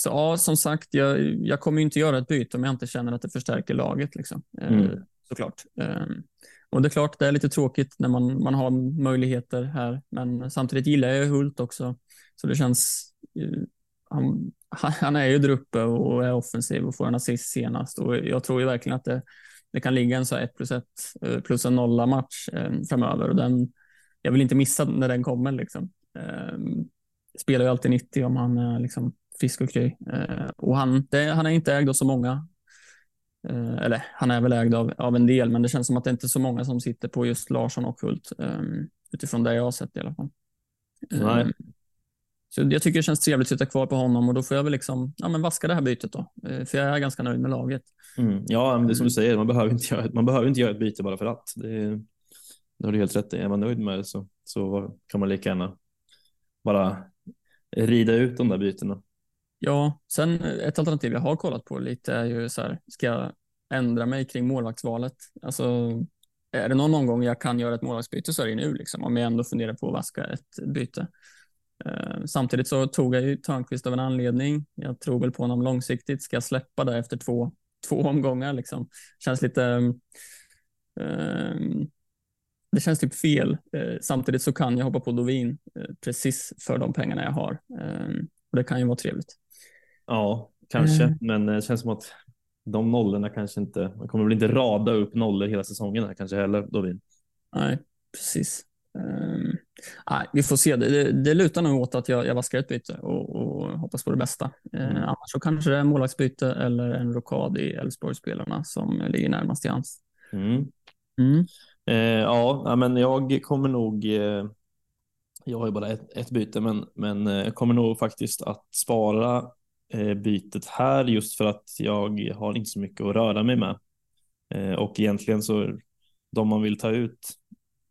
så ja, som sagt, jag, jag kommer inte göra ett byte om jag inte känner att det förstärker laget. Liksom. Eh, mm. Såklart. Ehm, och det är klart, det är lite tråkigt när man, man har möjligheter här, men samtidigt gillar jag Hult också. Så det känns, eh, han, [laughs] han är ju där uppe och är offensiv och får en assist senast och jag tror ju verkligen att det, det kan ligga en så 1 plus 1 eh, plus en nolla match eh, framöver och den, jag vill inte missa när den kommer liksom. Eh, spelar ju alltid 90 om han är liksom frisk och kry. Eh, och han, det, han är inte ägd av så många Eh, eller han är väl ägd av, av en del, men det känns som att det inte är så många som sitter på just Larsson och Hult um, utifrån det jag har sett i alla fall. Nej. Så jag tycker det känns trevligt att sitta kvar på honom och då får jag väl liksom, ja, men vaska det här bytet då. För jag är ganska nöjd med laget. Mm. Ja, men det är som du säger, man behöver inte göra, man behöver inte göra ett byte bara för att. Det, det har du helt rätt i. Är man nöjd med det så, så kan man lika gärna bara rida ut de där bytena. Ja, sen eh, ett alternativ jag har kollat på lite är ju så här, ska jag ändra mig kring målvaktsvalet? Alltså, är det någon omgång jag kan göra ett målvaktsbyte så är det nu, liksom, om jag ändå funderar på att vaska ett byte. Eh, samtidigt så tog jag ju Törnqvist av en anledning. Jag tror väl på honom långsiktigt. Ska jag släppa det efter två, två omgångar? Liksom? Känns lite... Eh, det känns typ fel. Eh, samtidigt så kan jag hoppa på Dovin eh, precis för de pengarna jag har. Eh, och det kan ju vara trevligt. Ja, kanske, Mm. men det känns som att de nollorna kanske inte, man kommer väl inte rada upp nollor hela säsongen här kanske heller, Dovin. Nej, precis. Um, nej, vi får se. Det, det, det lutar nog åt att jag, jag vaskar ett byte och, och hoppas på det bästa. Mm. Uh, annars så kanske det är målvaktsbyte eller en rokad i Elfsborgsspelarna som ligger närmast till hands. Mm. Mm. Eh, ja, men jag kommer nog, eh, jag har ju bara ett, ett byte, men, men eh, jag kommer nog faktiskt att spara eh, Eh, bytet här just för att jag har inte så mycket att röra mig med. Eh, och egentligen så de man vill ta ut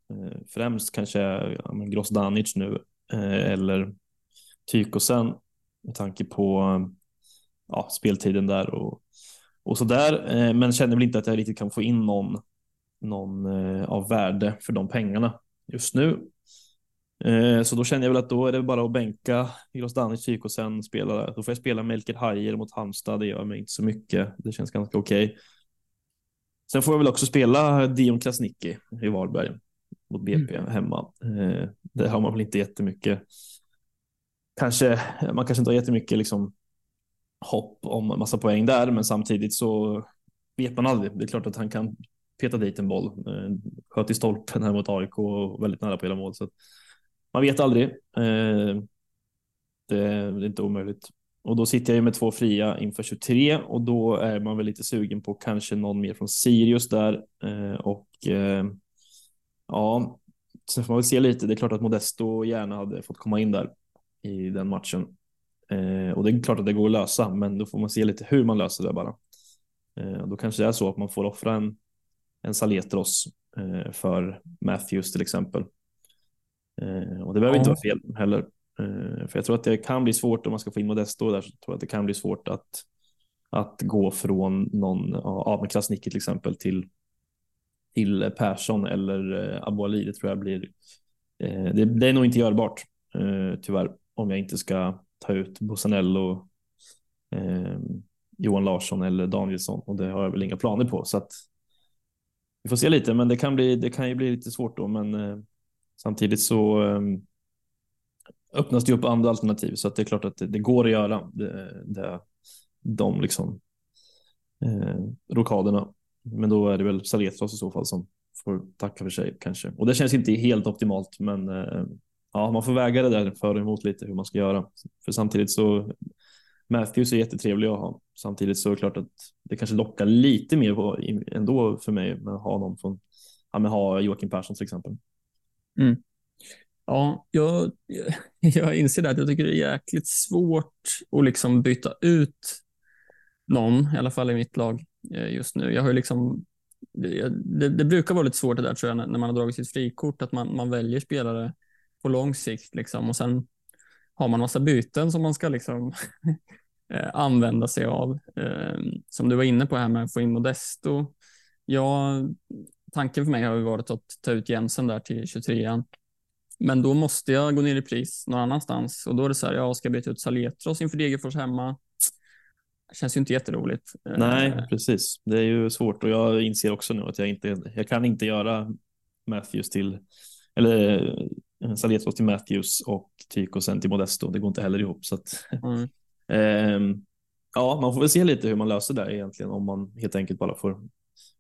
eh, främst kanske är ja, Grosdanic nu eller Tykosen med tanke på ja, speltiden där och, och så där. Men känner väl inte att jag riktigt kan få in någon, någon av värde för de pengarna just nu. Eh, så då känner jag väl att då är det bara att bänka Grosdanic, Tykosen, spela. Då får jag spela Melker Hajer mot Halmstad. Det gör mig inte så mycket. Det känns ganska okej. Okay. Sen får jag väl också spela Dion Krasniqi i Varberg mot BP mm. hemma. Eh, det har man väl inte jättemycket. Kanske, man kanske inte har jättemycket liksom hopp om massa poäng där, men samtidigt så vet man aldrig. Det är klart att han kan peta dit en boll. Eh, sköt i stolpen här mot AIK och väldigt nära på hela mål. Så man vet aldrig. Eh, det är inte omöjligt. Och då sitter jag ju med två fria inför 23 och då är man väl lite sugen på kanske någon mer från Sirius där. Eh, och eh, ja, sen får man väl se lite. Det är klart att Modesto gärna hade fått komma in där i den matchen. Eh, och det är klart att det går att lösa, men då får man se lite hur man löser det bara. Eh, då kanske det är så att man får offra en, en Saletros för Matthews till exempel och det behöver ja. inte vara fel heller. för jag tror att det kan bli svårt om man ska få in Modesto där, så tror jag att det kan bli svårt att, att gå från någon, ja, med Krasniqi till exempel till till Persson eller eh, Abu Ali. Det tror jag blir. Eh, det, det, är nog inte görbart eh, tyvärr om jag inte ska ta ut Bosanello, eh, Johan Larsson eller Danielsson och det har jag väl inga planer på så att vi får se lite, men det kan bli. Det kan ju bli lite svårt då, men eh, samtidigt så ehm, öppnas det upp andra alternativ så att det är klart att det, det går att göra det, det, de liksom eh, rokaderna. Men då är det väl Saletros i så fall som får tacka för sig kanske. Och det känns inte helt optimalt, men eh, ja, man får väga det där för och emot lite hur man ska göra. För samtidigt så Matthews är jättetrevlig att ha. Samtidigt så är det klart att det kanske lockar lite mer på, ändå för mig med att ha någon från, ja, men ha Joakim Persson till exempel. Mm. Ja, jag, [laughs] jag inser det att jag tycker det är jäkligt svårt att liksom byta ut någon, i alla fall i mitt lag eh, just nu. Jag har liksom, det, det, brukar vara lite svårt det där tror jag när man har dragit sitt frikort, att man, man väljer spelare på lång sikt liksom, och sen har man massa byten som man ska liksom [laughs] eh, använda sig av. Ehm, som du var inne på här med att få in Modesto. Jag tanken för mig har varit att ta ut Jensen där till 23an. Men då måste jag gå ner i pris någon annanstans och då är det så här, jag ska byta ut Saletros inför Degerfors hemma. Det känns ju inte jätteroligt. Nej, Eh, precis. Det är ju svårt och jag inser också nu att jag inte, jag kan inte göra Matthews till, eller eh, Saletros till Matthews och Tyko sen till Modesto. Det går inte heller ihop. Så att, Mm. [laughs] eh, ja, man får väl se lite hur man löser det egentligen om man helt enkelt bara får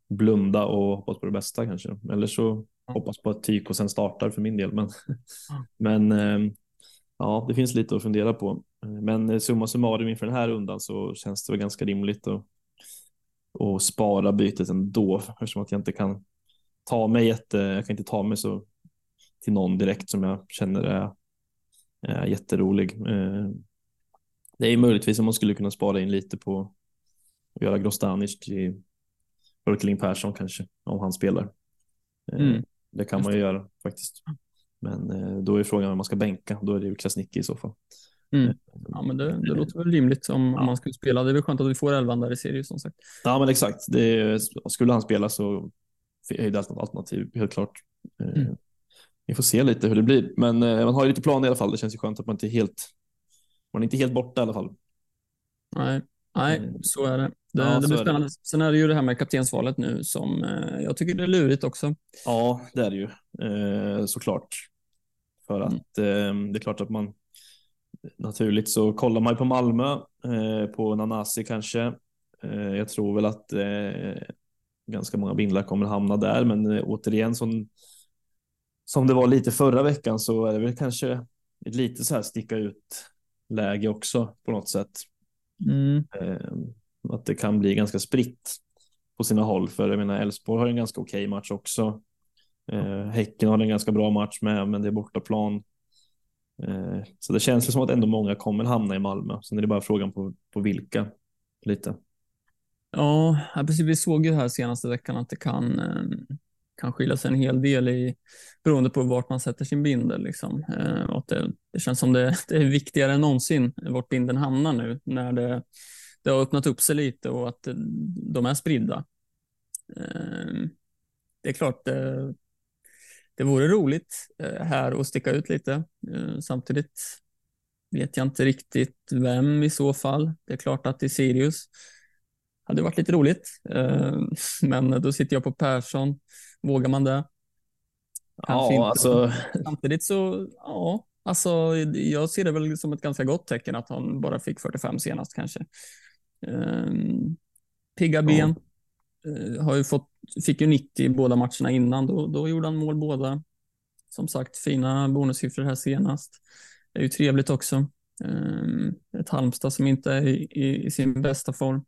blunda och hoppas på det bästa kanske. Eller så hoppas på att Tyko sen startar för min del. Men, [laughs] men eh, ja, det finns lite att fundera på. Men summa summarum inför den här rundan så känns det väl ganska rimligt att, att spara bytet ändå eftersom att jag inte kan ta mig jätte, jag kan inte ta mig så till någon direkt som jag känner är, är jätterolig. Eh, Det är möjligtvis om man skulle kunna spara in lite på att göra Grostanic till Börkeling Persson kanske om han spelar. Eh, Mm. Det kan man ju göra faktiskt. Men eh, då är frågan om man ska bänka. Då är det ju Krasniqi i så fall. Mm. Ja, men det, det låter väl rimligt om, Ja. man skulle spela. Det är väl skönt att vi får elvan där i serie som sagt. Ja, men exakt. Det är, skulle han spela så höjda alternativ, helt klart. Mm. Vi får se lite hur det blir, men man har ju lite plan i alla fall. Det känns ju skönt att man inte är helt, man är inte helt borta i alla fall. Nej, nej så är det. Det, ja, det blir spännande. Det. Sen är det ju det här med kaptensvalet nu som eh, jag tycker det är lurigt också. Ja, det är det ju eh, såklart. För att mm. eh, det är klart att man naturligt så kollar man ju på Malmö, eh, på Nanasi kanske. Eh, jag tror väl att eh, ganska många bindlar kommer hamna där, men återigen som, som det var lite förra veckan så är det väl kanske ett lite så här sticka ut läge också på något sätt. Mm att det kan bli ganska spritt på sina håll. För jag menar, Elfsborg har en ganska okej match också. Eh, häcken har en ganska bra match med, men det är bortaplan. Eh, så det känns som att ändå många kommer hamna i Malmö. Sen är det bara frågan på, på vilka lite. Ja, precis. Vi såg ju här senaste veckan att det kan, eh, kan skilja sig en hel del i, beroende på vart man sätter sin bindel. Liksom. Eh, och det, det känns som det, [laughs] det, är viktigare än någonsin vart bindeln hamnar nu när det det har öppnat upp sig lite och att de är spridda. Eh, det är klart, det, det vore roligt eh, här att sticka ut lite. Eh, samtidigt vet jag inte riktigt vem i så fall. Det är klart att i Sirius hade varit lite roligt, eh, [laughs] men då sitter jag på Persson. Vågar man det? Kanske ja, alltså... Samtidigt så, ja, alltså jag ser det väl som ett ganska gott tecken att han bara fick 45 senast kanske. Um, pigga ben. Ja. Uh, har ju fått, fick ju 90 i båda matcherna innan. Då, då gjorde han mål båda. Som sagt, fina bonussiffror här senast. Det är ju trevligt också. Um, ett Halmstad som inte är i, i, i sin bästa form.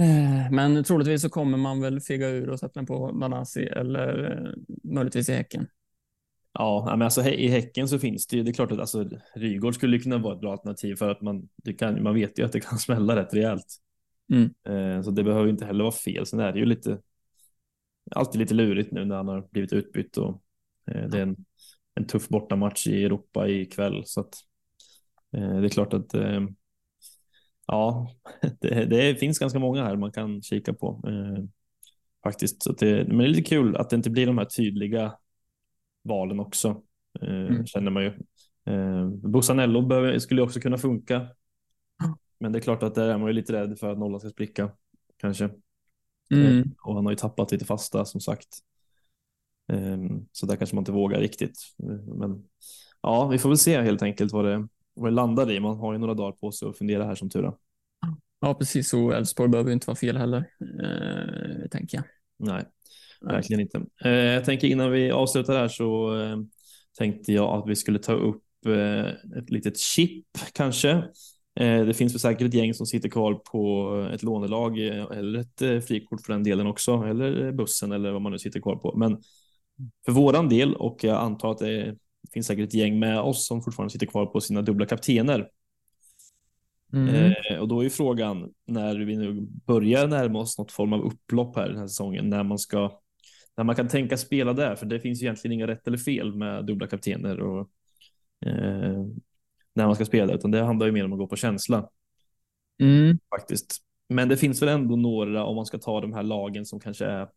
Uh, men troligtvis så kommer man väl fega ur och sätta den på Nanasi eller uh, möjligtvis i Häcken. Ja, men alltså i Häcken så finns det ju, det är klart att alltså, Rygård skulle kunna vara ett bra alternativ för att man, det kan, man vet ju att det kan [laughs] smälla rätt rejält. Mm. Eh, så det behöver inte heller vara fel. Sen är det ju lite, alltid lite lurigt nu när han har blivit utbytt och eh, det är en, en tuff bortamatch i Europa ikväll. Så att eh, det är klart att eh, ja, [laughs] det, det, finns ganska många här man kan kika på eh, faktiskt. Så det, men det är lite kul att det inte blir de här tydliga valen också, eh, mm. känner man ju. Eh, Bussanello behöver, skulle också kunna funka. Men det är klart att där är man ju lite rädd för att nollan ska spricka, kanske. Mm. Eh, och han har ju tappat lite fasta, som sagt. Eh, så där kanske man inte vågar riktigt. Men ja, vi får väl se helt enkelt vad det, vad det landar i. Man har ju några dagar på sig att fundera här som tur är. Ja, precis. Och Elfsborg behöver inte vara fel heller, eh, tänker jag. Nej. Verkligen inte. Eh, jag tänker innan vi avslutar här så eh, tänkte jag att vi skulle ta upp eh, ett litet chip kanske. Det finns väl säkert ett gäng som sitter kvar på ett lånelag eller ett frikort för den delen också, eller bussen eller vad man nu sitter kvar på. Men för våran del och jag antar att det finns säkert ett gäng med oss som fortfarande sitter kvar på sina dubbla kaptener. Mm. Eh, och då är ju frågan när vi nu börjar närma oss något form av upplopp här den här säsongen, när man ska när man kan tänka spela där, för det finns egentligen inga rätt eller fel med dubbla kaptener och eh, när man ska spela, utan det handlar ju mer om att gå på känsla. Mm. Faktiskt. Men det finns väl ändå några, om man ska ta de här lagen som kanske är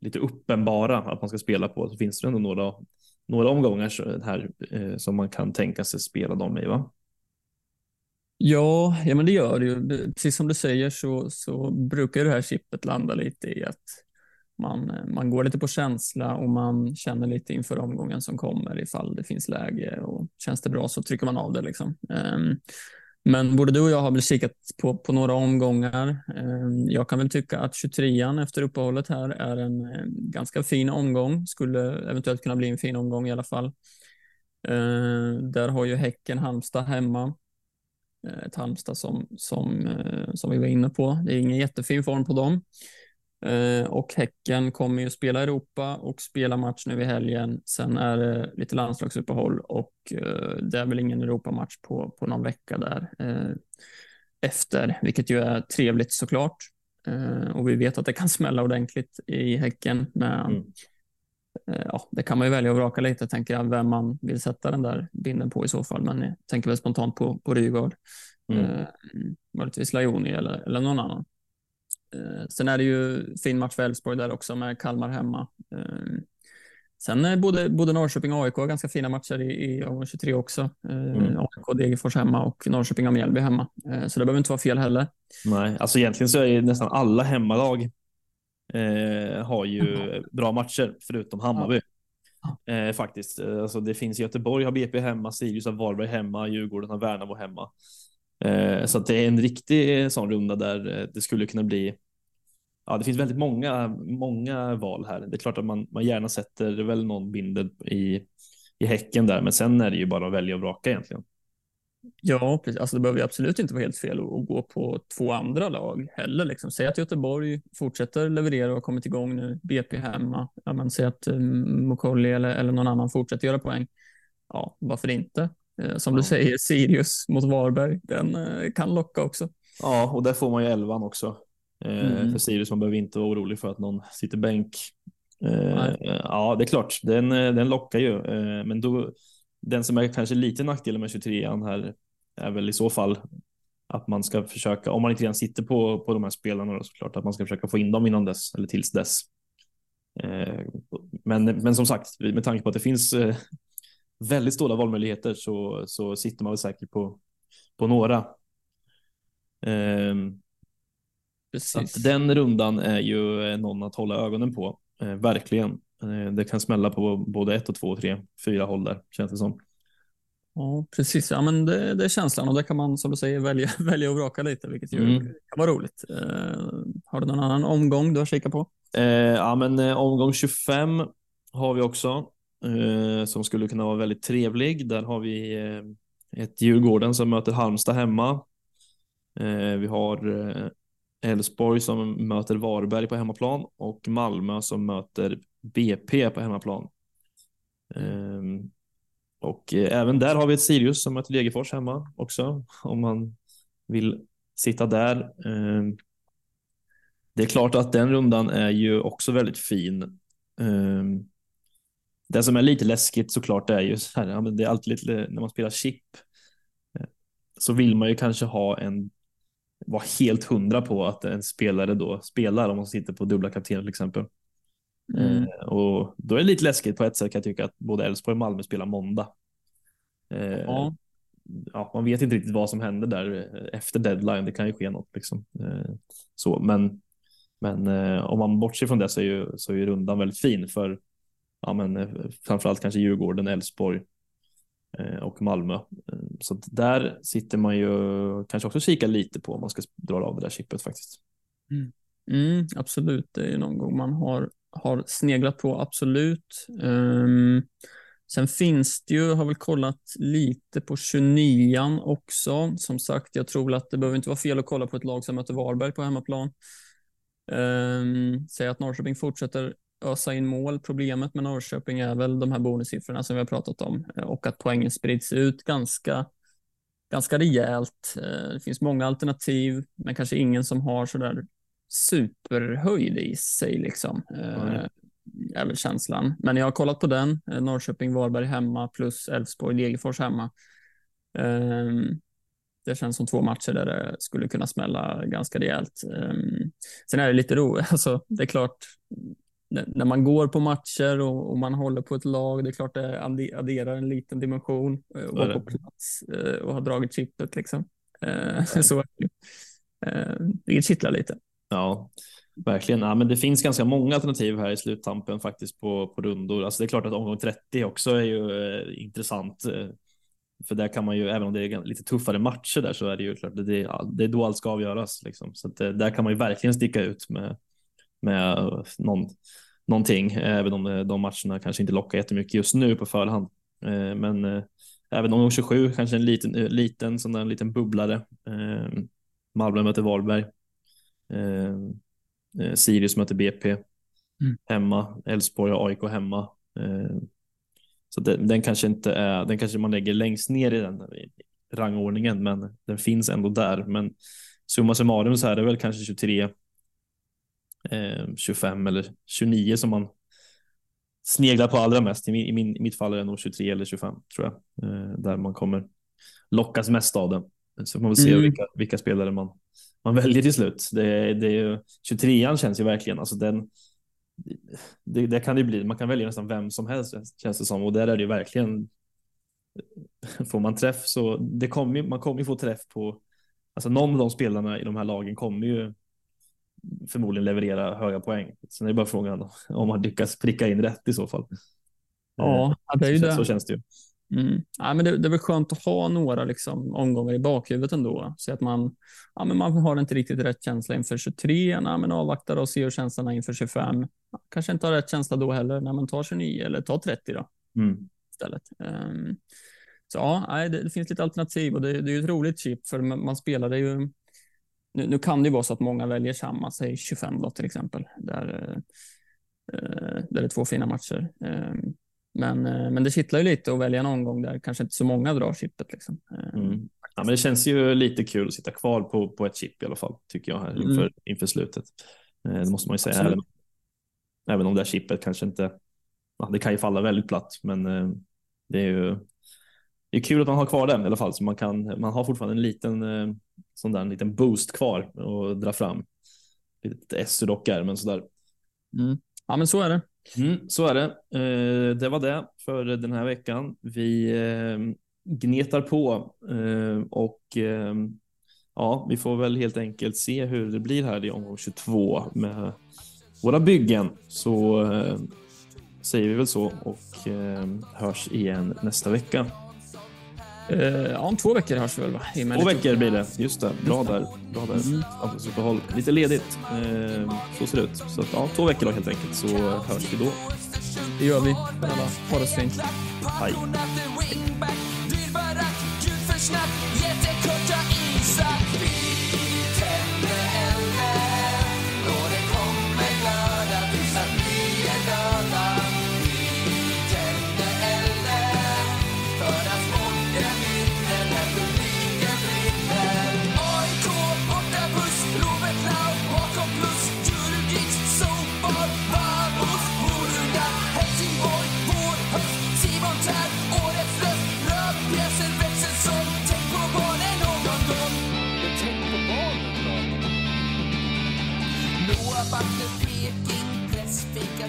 lite uppenbara att man ska spela på, så finns det ändå några, några omgångar här eh, som man kan tänka sig spela dem i, va? Ja, ja men det gör det ju. Precis som du säger så, så brukar det här chippet landa lite i att man, eh, man går lite på känsla och man känner lite inför omgången som kommer ifall det finns läge och känns det bra så trycker man av det. Liksom. Ehm, men både du och jag har väl kikat på, på några omgångar. Ehm, jag kan väl tycka att 23an efter uppehållet här är en, ganska fin omgång. Skulle eventuellt kunna bli en fin omgång i alla fall. Ehm, där har ju Häcken Halmstad hemma. Ehm, ett Halmstad som, som, eh, som vi var inne på. Det är ingen jättefin form på dem. Eh, och Häcken kommer ju spela Europa och spela match nu i helgen. Sen är det lite landslagsuppehåll och eh, det är väl ingen Europamatch på, på någon vecka där eh, efter, vilket ju är trevligt såklart. Och vi vet att det kan [laughs] smälla ordentligt i Häcken. Men mm. ja, det kan man ju välja att vraka lite, tänker jag, vem man vill sätta den där binden på i så fall. Men jag tänker väl spontant på, på Rygaard. Mm. Möjligtvis Lajoni eller, eller någon annan. Sen är det ju fin match för Elfsborg där också med Kalmar hemma. Sen är både, både Norrköping och AIK ganska fina matcher i, i omgång 23 också. Mm. AIK, Degerfors hemma och Norrköping och Mjällby hemma. Så det behöver inte vara fel heller. Nej, alltså egentligen så är nästan alla hemmalag eh, har ju mm. bra matcher förutom Hammarby. Ja. Eh, faktiskt. Alltså, det finns Göteborg har BP hemma, Sirius har Varberg hemma, Djurgården har Värnamo hemma. Eh, så det är en riktig eh, sån runda där eh, det skulle kunna bli ja, det finns väldigt många, många val här. Det är klart att man, man gärna sätter väl någon bindel i, i häcken där, men sen är det ju bara att välja och vraka egentligen. Ja, precis. Alltså, det behöver absolut inte vara helt fel att gå på två andra lag heller. Liksom. Säg att Göteborg fortsätter leverera och har kommit igång nu. BP hemma. Ja, men säg att um, Mokolli eller, eller någon annan fortsätter göra poäng. Ja, varför inte? Eh, som ja. du säger, Sirius mot Varberg, den eh, kan locka också. Ja, och där får man ju elvan också. Eh, mm. För Sirius, man behöver inte vara orolig för att någon sitter bänk. Eh, ja, det är klart, den, den lockar ju. Men då, den som är kanske lite nackdelen med 23an här är väl i så fall att man ska försöka, om man inte redan sitter på, på de här spelarna då, såklart, att man ska försöka få in dem innan dess eller tills dess. Men, men som sagt, med tanke på att det finns väldigt stora valmöjligheter så, så sitter man väl säkert på, på några. Precis. Så den rundan är ju någon att hålla ögonen på, eh, verkligen. Eh, det kan smälla på både ett och två, tre, fyra håll där, känns det som. Ja, precis. Ja, men det, det är känslan och det kan man som du säger [laughs] välja, välja och vraka lite, vilket ju mm. kan vara roligt. Eh, har du någon annan omgång du har kikat på? Eh, ja, men eh, omgång 25 har vi också eh, som skulle kunna vara väldigt trevlig. Där har vi eh, ett Djurgården som möter Halmstad hemma. Eh, vi har eh, Elfsborg som möter Varberg på hemmaplan och Malmö som möter BP på hemmaplan. Ehm, och eh, även där har vi ett Sirius som möter Degerfors hemma också om man vill sitta där. Ehm, det är klart att den rundan är ju också väldigt fin. Um, det som är lite läskigt såklart är ju så här, det är alltid lite när man spelar chip eh, så vill man ju kanske ha en vara helt hundra på att en spelare då spelar om man sitter på dubbla kaptener till exempel. Mm. Eh, och då är det lite läskigt på ett sätt kan jag tycka att både Elfsborg och Malmö spelar måndag. Eh, ja. ja. man vet inte riktigt vad som händer där eh, efter deadline. Det kan ju ske något liksom. Eh, så, men men eh, om man bortser från det så är ju, så är ju rundan väldigt fin för ja, men, eh, framförallt kanske Djurgården, Elfsborg, Eh, och Malmö. Eh, så där sitter man ju kanske också kika lite på om man ska dra av det där chippet faktiskt. Mm. Mm, absolut, det är ju någon gång man har, har sneglat på, absolut. Um, sen finns det ju, har väl kollat lite på 29an också. Som sagt, jag tror att det behöver inte vara fel att kolla på ett lag som möter Varberg på hemmaplan. Um, säg att Norrköping fortsätter ösa in mål. Problemet med Norrköping är väl de här bonussiffrorna som vi har pratat om eh, och att poängen sprids ut ganska, ganska rejält. Eh, det finns många alternativ, men kanske ingen som har så där superhöjd i sig liksom. Mm. Är väl känslan. Men jag har kollat på den. Norrköping, Varberg hemma plus Elfsborg, Degerfors hemma. Ehm, det känns som två matcher där det skulle kunna smälla ganska rejält. Ehm, sen är det lite roligt. [laughs] Alltså, det är klart, när man går på matcher och, och, man håller på ett lag, det är klart det adderar en liten dimension och eh, vara på plats eh, och ha dragit chippet liksom. Eh, [laughs] så, det kittlar lite. Ja, verkligen. Ja, men det finns ganska många alternativ här i sluttampen faktiskt på, på rundor. Alltså det är klart att omgång 30 också är ju eh, intressant. För där kan man ju, även om det är lite tuffare matcher där, så är det ju klart, det, det, det är då allt ska avgöras. Liksom. Så att, där kan man ju verkligen sticka ut med, med någon, någonting, även om de matcherna kanske inte lockar jättemycket just nu på förhand. Eh, men eh, även om 27 kanske en liten, eh, liten, sån där, en liten bubblare. Malmö möter Varberg. Sirius möter BP mm. hemma. Elfsborg och AIK hemma. Så det, den kanske inte är, den kanske man lägger längst ner i den rangordningen, men den finns ändå där. Men summa summarum så är det väl kanske 23 eh, 25 eller 29 som man sneglar på allra mest. I, min, i, min, i mitt fall är det nog 23 eller 25 tror jag, eh, där man kommer lockas mest av det. Så man se mm. vilka, vilka spelare man, man väljer till slut. Det, det är ju, 23an känns ju verkligen, alltså den, det, det, kan det bli, man kan välja nästan vem som helst känns det som och där är det ju verkligen får man träff så det kommer man kommer ju få träff på alltså någon av de spelarna i de här lagen kommer ju förmodligen leverera höga poäng. Sen är det bara frågan om man lyckas pricka in rätt i så fall. Ja, det är ju så, det. Så känns det ju. Mm. Ja, men det, det är väl skönt att ha några liksom, omgångar i bakhuvudet ändå. Så att man, ja, men man har inte riktigt rätt känsla inför 23, ja, men avvaktar och ser hur känslan är inför 25. Ja, kanske inte har rätt känsla då heller när man tar 29 eller tar 30 då. Mm. Istället. Um, så ja, det, det, finns lite alternativ och det, det är ju ett roligt chip för man, man spelar det ju. Nu, nu, kan det ju vara så att många väljer samma, säg 25 då till exempel, där, uh, där det är två fina matcher. Um, men, uh, men det kittlar ju lite att välja någon gång där kanske inte så många drar chippet. Liksom. Uh, mm. Ja, men det känns ju lite kul att sitta kvar på, på ett chip i alla fall, tycker jag, här inför, mm. inför slutet. det måste man ju säga, även, även om det här chippet kanske inte, ja, det kan ju falla väldigt platt, men det är ju det är kul att man har kvar den i alla fall, så man, kan, man har fortfarande en liten, eh, sån där, en liten boost kvar och dra fram. Lite SU dock är, men sådär. Mm. Ja, men så är det. Mm, så är det. Eh, det var det för den här veckan. Vi eh, gnetar på eh, och ja, vi får väl helt enkelt se hur det blir här i omgång 22 med våra byggen. Så säger vi väl så och hörs igen nästa vecka. Uh, ja, om två veckor hörs vi väl? Va? Två veckor blir det. Just det. Bra där. Bra där. Mm. Uppehåll. Lite ledigt. Uh, så ser det ut. Så ja, två veckor då helt enkelt så hörs vi då. Det gör vi. Ha det så fint. Hej.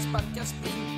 Sparka, spring,